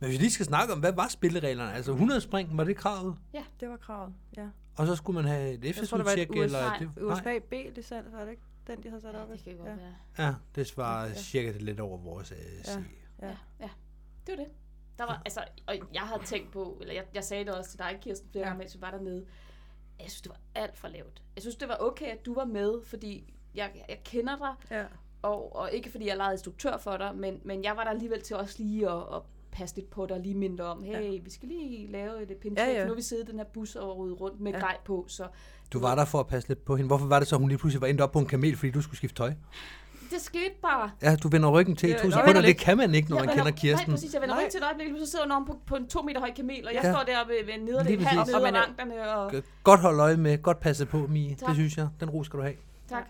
Men hvis vi lige skal snakke om, hvad var spillereglerne? Altså 100 spring, var det kravet? Det var kravet, ja. Og så skulle man have et USA, eller... Nej, Det, USA B-licens, var det ikke den, de havde sat Ja, op? det kan godt ja. være. Ja, det svarer Ja. cirka lidt over vores Ja. ja. Ja. Ja, ja. Det var det. Der var, altså, og jeg havde tænkt på, eller jeg, jeg sagde det også til dig, Kirsten, flere Ja. gange, mens vi var dernede. Jeg synes, det var alt for lavt. Jeg synes, det var okay, at du var med, fordi jeg, jeg kender dig, Ja. og, og ikke fordi jeg legede instruktør for dig, men, men jeg var der alligevel til også lige at, at passe lidt på dig, lige minde om, hey, ja. vi skal lige lave et pindtræk, Ja, ja, nu vi siddet i den her bus og ryddet rundt med Ja. grej på, så Du var der for at passe lidt på hende. Hvorfor var det så, at hun lige pludselig var endt op på en kamel, fordi du skulle skifte tøj? det skete bare. Ja, du vender ryggen til i to sekunder. Det kan man ikke, når Jeg man vender- kender Kirsten. Nej, præcis. Jeg vender ryggen til et øjeblik, så sidder hun oven på, på en to meter høj kamel, og jeg Ja. står der ved, ved nederlæg, Lige halv Og man og Godt holde øje med, godt passe på, Mie. Det Tak. synes jeg. Den ro skal du have. tak.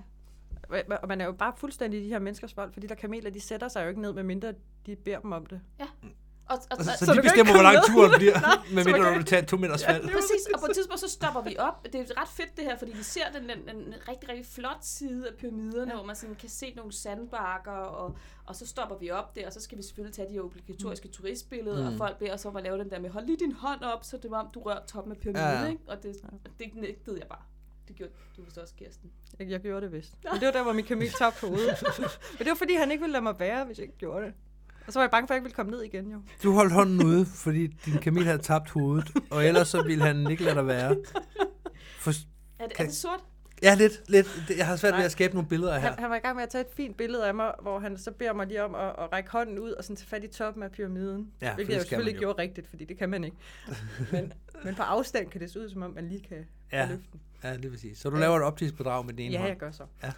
Og man er jo bare fuldstændig i de her menneskers vold, for de der kameler, de sætter sig jo ikke ned, medmindre de beder dem om det. Og, og, Altså, og, så, så de bestemmer, hvor lang turen med? bliver, med så mindre du kan vil tage et to meters fald. Præcis, og på et tidspunkt så stopper vi op. Det er ret fedt det her, fordi vi ser den, den, den rigtig, rigtig flot side af pyramiderne, ja. hvor man sådan kan se nogle sandbakker, og, og så stopper vi op der, og så skal vi selvfølgelig tage de obligatoriske turistbilleder, Mm. og folk beder os om at lave den der med, hold lige din hånd op, så det var om du rører toppen af pyramiden, Ja, ja. ikke? Og det, det nægtede jeg bare. Det gjorde du så også, Kirsten. Jeg, jeg gjorde det vist. Men det var der, hvor min kamel tabte hovedet. Men det var fordi, han ikke ville lade mig være, hvis jeg ikke gjorde det. Og så var jeg bange for, at jeg ikke ville komme ned igen, jo. Du holdt hånden ude, fordi din kamel havde tabt hovedet, og ellers så ville han ikke lade dig være. For, Er det, Kan- er det sort? ja, lidt, lidt. Jeg har svært ved Nej. at skabe nogle billeder her. Han, han var i gang med at tage et fint billede af mig, hvor han så beder mig lige om at, at række hånden ud og sådan tage fat i toppen af pyramiden. Ja, hvilket det jeg jo selvfølgelig jo. gjorde rigtigt, fordi det kan man ikke. men, men på afstand kan det se ud, som om man lige kan, Ja. kan løfte den. Ja, lige præcis. Så du Ja. laver et optisk bedrag med den ene Ja, hånd. jeg gør så. Ja. Og,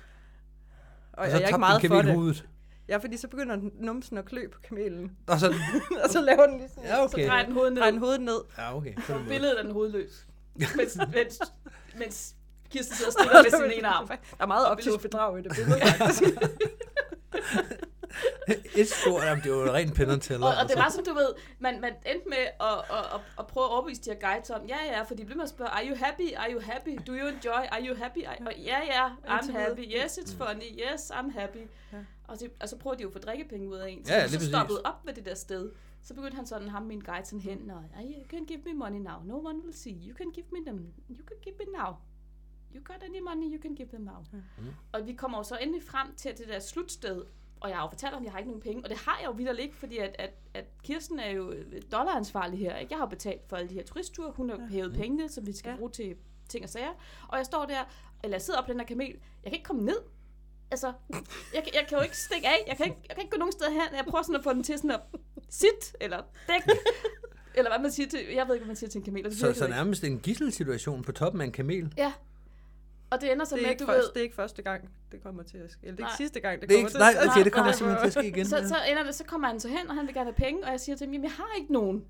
Og så jeg er ikke meget for det. hovedet. Ja, fordi så begynder numsen at klø på kamelen. Og så, og så laver den lige sådan, ja, okay. Så drejer den hovedet ned. drejer den hovedet ned. Ja, okay. Så billedet af den hovedløs. Mens, mens, mens Kirsten sidder stille med sin ene arm. Der er meget optisk bedrag i det billede, faktisk. Et stort, jamen, det var jo rent and teller. Og, og det altså. var som du ved, man, man endte med at, at, at, at prøve at overbevise de her guides om, ja ja, for de blev med at spørge, are you happy, are you happy, do you enjoy, are you happy, are, og ja ja, I'm happy, yes it's funny, yes I'm happy. Ja. Og, så, og så prøver de jo at få drikkepenge ud af en. Ja, så, lige så præcis. stoppede op ved det der sted. Så begyndte han sådan, ham min guide sådan hen, og you can give me money now, no one will see, you can give me them, you can give me now. You got any money, you can give them now. Mm. Og vi kommer jo så endelig frem til det der slutsted, og jeg har jo fortalt om, at jeg har ikke nogen penge, og det har jeg jo videre ikke, fordi at, at, at Kirsten er jo dollaransvarlig her. Ikke? Jeg har jo betalt for alle de her turistture, hun har ja. hævet pengene, som vi skal Ja. bruge til ting og sager. Og jeg står der, eller jeg sidder op på den her kamel, jeg kan ikke komme ned. Altså, jeg, kan- jeg kan jo ikke stikke af, jeg kan ikke, jeg kan ikke gå nogen steder hen. Jeg prøver sådan at få den til sådan at sit, eller dæk, eller hvad man siger til, jeg ved ikke, hvad man siger til en kamel. det Så, så nærmest en gisselsituation på toppen af en kamel. Ja. Og det ender så Det med, ikke du først, ved, det er ikke første gang, det kommer til at ske. Eller det er Nej. ikke sidste gang, det Det er kommer ikke, til nej, at ske. okay, det Nej, kommer nej, simpelthen til at ske igen. Så, ja. så, ender det, så kommer han så hen, og han vil gerne have penge, og jeg siger til ham, jamen jeg har ikke nogen.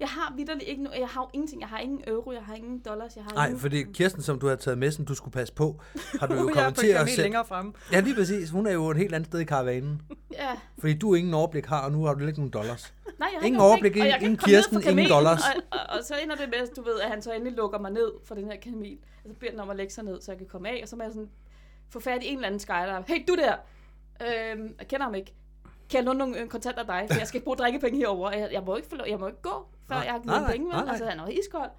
Jeg har vidderligt ikke nogen. Jeg har jo ingenting. Jeg har ingen euro, jeg har ingen dollars, jeg har Nej, ingen... fordi Kirsten, som du har taget med, som du skulle passe på, har du jo er kommet til at sætte... længere fremme. Ja, lige præcis. Hun er jo et helt andet sted i karavanen. Ja. Fordi du ingen overblik har, og nu har du ikke nogen dollars. Nej, jeg har Ingen overblik, ingen ikke ned Kirsten, ingen dollars. Og, og, og, så ender det med, du ved, at han så endelig lukker mig ned fra den her kamel. Og så beder den om at lægge sig ned, så jeg kan komme af. Og så må jeg sådan få fat i en eller anden skydiver. Hey, du der! Øhm, jeg kender ham ikke. kan jeg låne nogle øh, kontanter af dig, for jeg skal bruge drikkepenge herover. Jeg, jeg, må ikke lov- jeg må ikke gå, før Nej, jeg har givet penge, nej. Altså, han er jo iskold.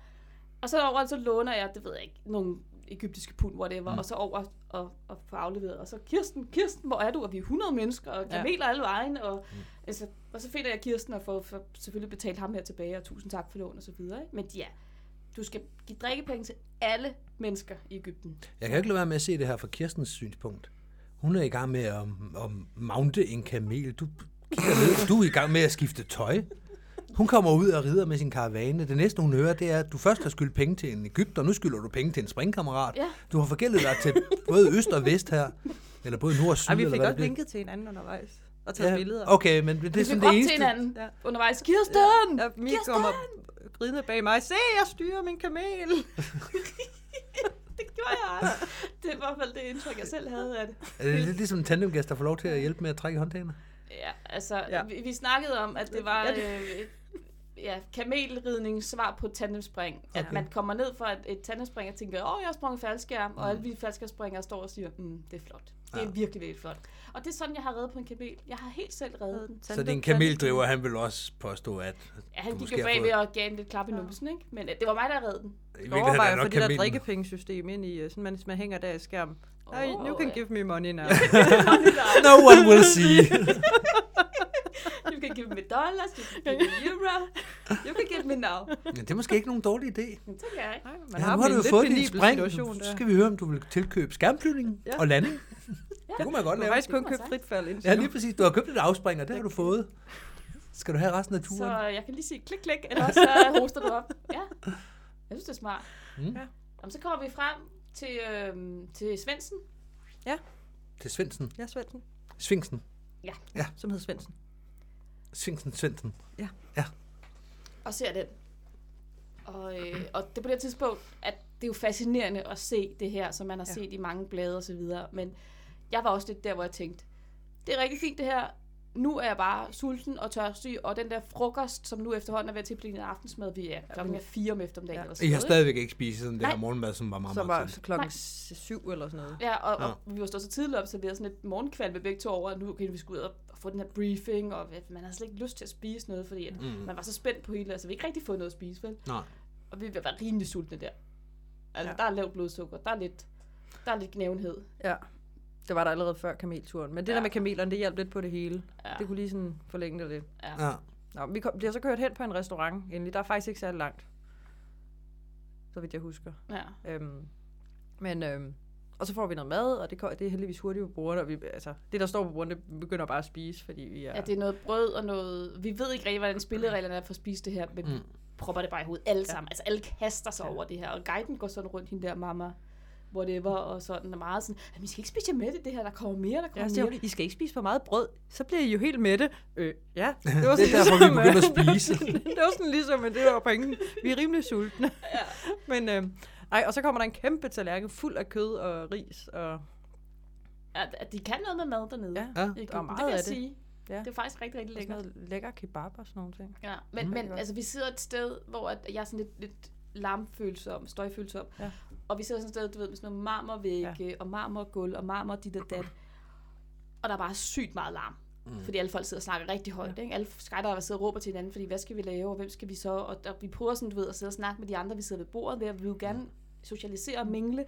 Og så over, så låner jeg, det ved jeg ikke, nogle egyptiske pund, whatever, mm. og så over og, og få afleveret. Og så, Kirsten, Kirsten, hvor er du? Og vi er 100 mennesker, og Ja. kameler alle vejen. Og, mm. altså, og så finder jeg Kirsten og får, får selvfølgelig betalt ham her tilbage, og tusind tak for lån og så videre. Ikke? Men ja, du skal give drikkepenge til alle mennesker i Ægypten. Jeg kan ikke lade være med at se det her fra Kirstens synspunkt. Hun er i gang med at, at mounte en kamel. Du, kigger ned, du er i gang med at skifte tøj. Hun kommer ud og rider med sin karavane. Det næste, hun hører, det er, at du først har skyldt penge til en Ægypter, nu skylder du penge til en springkammerat. Ja. Du har forgældet dig til både øst og vest her. Eller både nord og syd, Ej, vi eller fik også bliver. linket til hinanden undervejs. Og taget billeder. Okay, men det er Vi sådan det op til eneste. hinanden Ja. undervejs. Kirsten! Ja, Mie kommer ridende bag mig. Se, jeg styrer min kamel. det gjorde jeg også. Det er i hvert fald det indtryk, jeg selv havde af det. Er det lidt ligesom en tandemgæst, der får lov til at hjælpe med at trække håndtagene? Ja, altså, Ja. Vi, vi snakkede om, at det var Ja, det- øh, ja, kamelridning svar på tandemspring. At Okay. man kommer ned fra et, et tandemspring og tænker, åh, jeg har sprunget faldskærm, og alle vi faldskærmspringere står og siger, mm, det er flot. Det er Ja. virkelig, virkelig flot. Og det er sådan, jeg har reddet på en kamel. Jeg har helt selv reddet den. Så din kameldriver, han vil også påstå, at Ja, han gik jo bagved fået- og gav en lidt klap i numsen, ikke? Men øh, det var mig, der reddede den. I Jeg virkeligheden er overvejer det for nok det der drikkepengesystem ind i, øh, sådan man, man hænger der i skærm. Åh, you can ja. give me money now. No one will see. You can give me dollars, you can give me euro, you can give me now. Ja, det er måske ikke nogen dårlig idé. Men tænker jeg ikke. Nej, man Ja, har nu har en du jo lidt fået din spring. der. skal vi høre, om du vil tilkøbe skærmflyvning Ja. og landing. Det kunne man godt Du har lave. faktisk kun Det købt frit fald indtil Ja, nu. lige præcis. Du har købt et afspring, og det har du fået. Skal du have resten af turen? Så jeg kan lige sige klik, klik, eller så hoster du op. Ja, jeg synes, det er smart. Mm. Ja. Jamen, så kommer vi frem til, øhm, til Svendsen. Til Svendsen. Ja, Svendsen. Svingsen. Som hedder Svendsen. Svingsen Svendsen. og ser den. Og, øh, og det er på det tidspunkt, at det er jo fascinerende at se det her, som man har Ja. ja. set i mange blade og så videre. Men jeg var også lidt der, hvor jeg tænkte, det er rigtig fint det her. Nu er jeg bare sulten og tørstig, og den der frokost, som nu efterhånden er ved at til at blive en aftensmad, vi er klokken er fire om eftermiddagen. Ja. Eller sådan I har stadigvæk ikke spist sådan det her Nej. morgenmad, som var meget, Som meget var tidligt. klokken Nej. syv eller sådan noget. Ja, og, Ja. og vi var stået så tidligt op, så vi havde sådan et morgenkvalg med begge to over, at nu okay, vi skulle ud og få den her briefing, og man havde slet ikke lyst til at spise noget, fordi at Mm. man var så spændt på hele, altså vi har ikke rigtig fået noget at spise, vel? Nej. Og vi var rimelig sultne der. Altså, ja. der er lavt blodsukker, der er lidt, der er lidt gnævenhed. Ja. Det var der allerede før kamelturen. Men det ja. Ja. der med kamelerne, det hjalp lidt på det hele. Ja. Det kunne lige sådan forlænge det lidt. Ja. Ja. Nå, vi kom, bliver så kørt hen på en restaurant endelig. Der er faktisk ikke særlig langt. Så vidt jeg husker. ja. Øhm, men, øhm, og så får vi noget mad, og det, det er heldigvis hurtigt på bordet. Og vi, altså, det, der står på bordet, det vi begynder bare at spise, fordi vi er... ja, det er noget brød og noget... Vi ved ikke rigtig, hvordan spillereglerne er for at spise det her, men mm. vi propper det bare i hovedet alle sammen. Altså, alle kaster sig Ja. ja. over det her, og guiden går sådan rundt, hende der mamma, whatever, og sådan er meget sådan, at vi skal ikke spise jer med det, det her, der kommer mere, der Ja, kommer siger mere. hun, I skal ikke spise for meget brød, så bliver I jo helt mætte. Øh, ja, det var Det er sådan derfor, vi ligesom, begynder at spise. det var sådan ligesom, at det var pointen. Vi er rimelig sultne. Ja. Men, øh, ej, og så kommer der en kæmpe tallerken fuld af kød og ris. Og, At, at de kan noget med mad dernede. ja, Ja. der er meget det kan af jeg det. sige. Ja. Det er faktisk rigtig, rigtig og sådan lækkert. noget lækker kebab og sådan nogle ting. Ja, men, Mm. men altså, vi sidder et sted, hvor at jeg er sådan lidt, lidt larmfølsom, støjfølsom. Ja. Og vi sidder sådan et sted, du ved, med sådan nogle marmorvægge, ja. og marmorgulv, og marmor dit og dat. Og der er bare sygt meget larm. Mm. Fordi alle folk sidder og snakker rigtig højt. Ja. Ikke? Alle skydivere sidder og råber til hinanden, fordi hvad skal vi lave, og hvem skal vi så? Og der, vi prøver sådan, du ved, at sidde og snakke med de andre, vi sidder ved bordet ved, og vi vil jo gerne socialisere og mingle.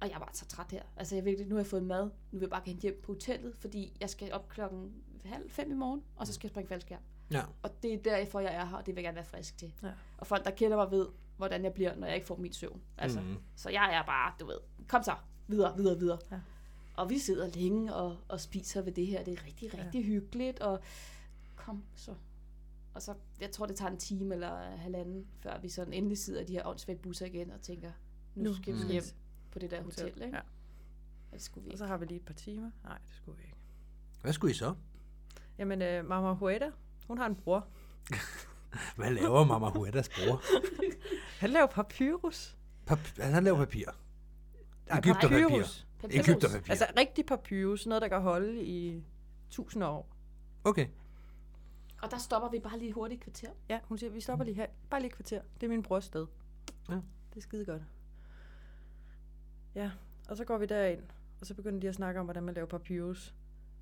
Og jeg er bare så træt her. Altså, jeg virkelig, nu har jeg fået mad. Nu vil jeg bare gerne hjem på hotellet, fordi jeg skal op klokken halv fem i morgen, og så skal jeg springe faldskærm. Ja. Og det er derfor, jeg er her, og det vil jeg gerne være frisk til. Ja. Og folk, der kender mig, ved, hvordan jeg bliver, når jeg ikke får min søvn. Altså, mm. Så jeg er bare, du ved, kom så, videre, videre, videre. Ja. Og vi sidder længe og, og spiser ved det her. Det er rigtig, rigtig ja. hyggeligt, og kom så. Og så, jeg tror, det tager en time eller halvanden, før vi sådan endelig sidder i de her åndssvage busser igen og tænker, nu, skal vi skal hjem på det der hotel, hotel, ikke? ja. Ja. Det skulle vi Og ikke. så har vi lige et par timer. Nej, det skulle vi ikke. Hvad skulle I så? Jamen, øh, Mama Hueda, hun har en bror. Hvad laver Mama Huedas bror? Han laver papyrus. Pap- han laver papir. Nej, Egypterpapir. papyrus. Egypterpapir. Altså rigtig papyrus, noget der kan holde i tusind år. Okay. Og der stopper vi bare lige hurtigt et kvarter. Ja, hun siger, vi stopper lige her. Bare lige et kvarter. Det er min brors sted. Ja. Det er skide godt. Ja, og så går vi derind, og så begynder de at snakke om, hvordan man laver papyrus.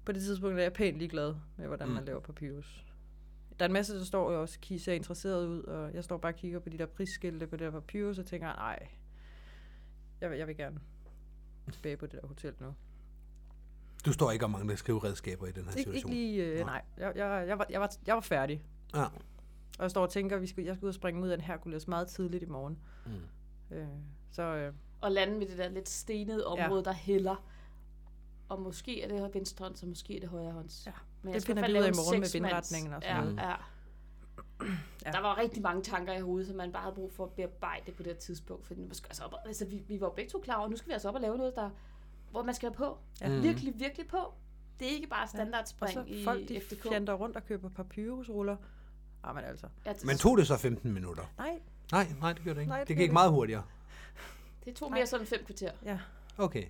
på det tidspunkt er jeg pænt ligeglad med, hvordan Mm. man laver papyrus. Der er en masse, der står jo også, Kis er interesseret ud, og jeg står bare og kigger på de der prisskilte på det der papyrus, og tænker, nej, jeg vil, jeg vil gerne tilbage på det der hotel nu. Du står ikke og mangler skriveredskaber i den her Ikke, ikke situation. lige, øh, Nej. nej. Jeg, jeg, jeg, var, jeg, var, jeg var færdig. Ja. Og jeg står og tænker, at vi skal, jeg skal ud og springe ud af en Hercules meget tidligt i morgen. Mm. Øh, så øh, Og lande ved det der lidt stenede område, ja. der hælder. Og måske er det venstre hånd, så måske er det højre hånds. Ja, Men det finder vi ud af i morgen en med vindretningen og sådan ja, noget. Ja. Ja. Der var rigtig mange tanker i hovedet, som man bare havde brug for at bearbejde det på det her tidspunkt. For skal altså op, og- altså, vi, vi var begge to klar over, nu skal vi altså op og lave noget, der, hvor man skal være på. Ja. Ja. Virkelig, virkelig på. Det er ikke bare og standardspring så i folk, de FDK. rundt og køber papyrusruller. Ah, men altså. Ja, Men tog det så 15 minutter? Nej, Nej, nej, det gjorde det ikke. Nej, det, det gik det meget hurtigere. det tog Nej. mere sådan fem kvarter. ja. Okay.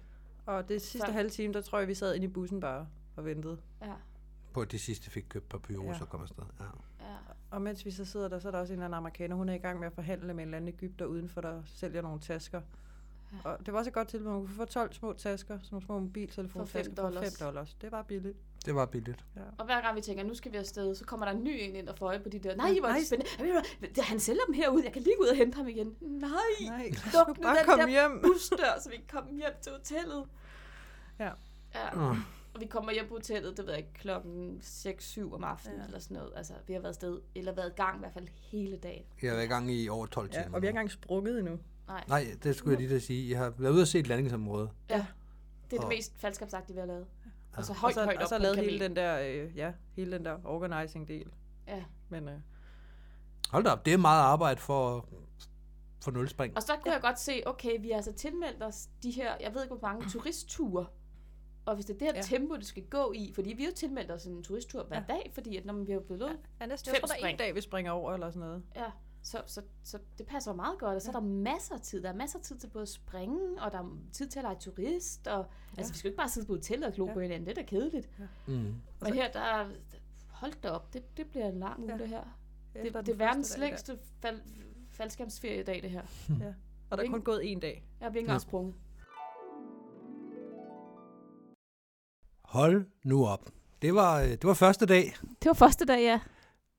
Og det sidste Så- halve time, der tror jeg, vi sad inde i bussen bare og ventede. Ja, På at de sidste fik købt papyrus Ja. og kom afsted. Ja. ja. Og mens vi så sidder der, så er der også en eller anden amerikaner. Hun er i gang med at forhandle med en eller anden Ægypter udenfor, der sælger nogle tasker. Ja. Og det var også et godt tilbud. Man kunne få 12 små tasker, sådan nogle små mobiltelefontasker For fem for 5 dollars. dollars. Det var billigt. Det var billigt. Ja. Og hver gang vi tænker, nu skal vi afsted, så kommer der en ny en ind og får øje på de der. Nej, hvor det spændende. Han sælger dem herude. Jeg kan lige gå ud og hente ham igen. Nej, Nej, luk nu bare den kom der hjem. busdør, så vi kan komme hjem til hotellet. Ja. Ja. Åh. Og vi kommer hjem på hotellet, det ved jeg ikke, klokken 6-7 om aftenen Ja. eller sådan noget. Altså, vi har været afsted, eller været i gang i hvert fald hele dagen. Jeg har været i gang i over 12 timer. Ja, og vi har ikke engang sprunget endnu. Nej, Nej, det skulle jeg lige til at sige. Jeg har været ude og se et landingsområde. ja. Det er det Og- mest faldskabsagtige, vi har lavet. Og så Og højt, så, højt og op så på en lavet hele den der, øh, ja, hele den der organizing del. Ja. Men øh, Hold da op, det er meget arbejde for, for nulspring. Og så kunne ja. jeg godt se, okay, vi har altså tilmeldt os de her, jeg ved ikke hvor mange turistture. Og hvis det er det her Ja. ja. tempo, det skal gå i, fordi vi har jo tilmeldt os en turisttur hver Ja. ja. dag, fordi at når vi har blevet lovet, ja, Fem jeg tror, der er en spring. dag, vi springer over eller sådan noget. ja. Så, så, så det passer meget godt, og så er der masser af tid. Der er masser af tid til både at springe, og der er tid til at lege turist. Og, ja. Altså, vi skal jo ikke bare sidde på hotellet og glo Ja. ja. på hinanden. Det er da kedeligt. Mm. Men her, der er, hold da op, det, det bliver en lang uge, Ja. det her. Efter Det, den det er verdens længste fald, faldskærmsferie i dag, det her. Og der er kun gået en dag. Jeg har ikke engang sprunget. Hold nu op. Det var, øh, det var første dag. Det var første dag, ja.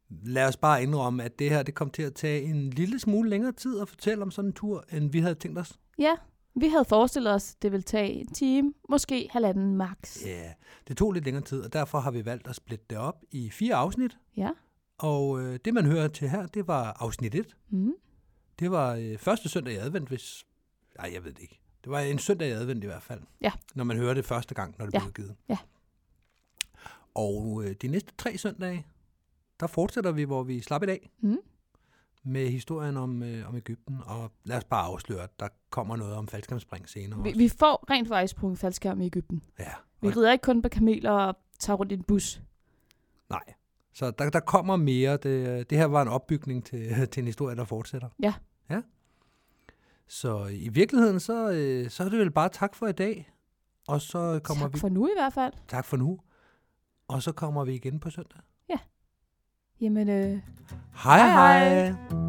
Lad os bare indrømme, at det her det kom til at tage en lille smule længere tid at fortælle om sådan en tur, end vi havde tænkt os. Ja, vi havde forestillet os, det ville tage en time, måske halvanden max. Ja, det tog lidt længere tid, og derfor har vi valgt at splitte det op i fire afsnit. Ja. Og øh, det, man hører til her, det var afsnit 1. Mm. Det var øh, første søndag i advent, hvis... Nej, jeg ved det ikke. Det var en søndag i advent i hvert fald. Ja. Når man hører det første gang, når det Ja. bliver udgivet. Ja. Og øh, de næste tre søndage, der fortsætter vi, hvor vi slap i dag. Mm. Med historien om, øh, om Ægypten. Og lad os bare afsløre, at der kommer noget om faldskærmspring senere Vi, også. vi får rent faktisk sprunget faldskærm i Ægypten. Ja, Vi rider ikke kun på kameler og tager rundt i en bus. nej. Så der, der kommer mere. Det, det her var en opbygning til, til en historie, der fortsætter. Ja. Ja. Så i virkeligheden, så, øh, så er det vel bare tak for i dag. Og så kommer tak vi... for nu i hvert fald. Tak for nu. Og så kommer vi igen på søndag. Jamen, øh, hej. hej. hej.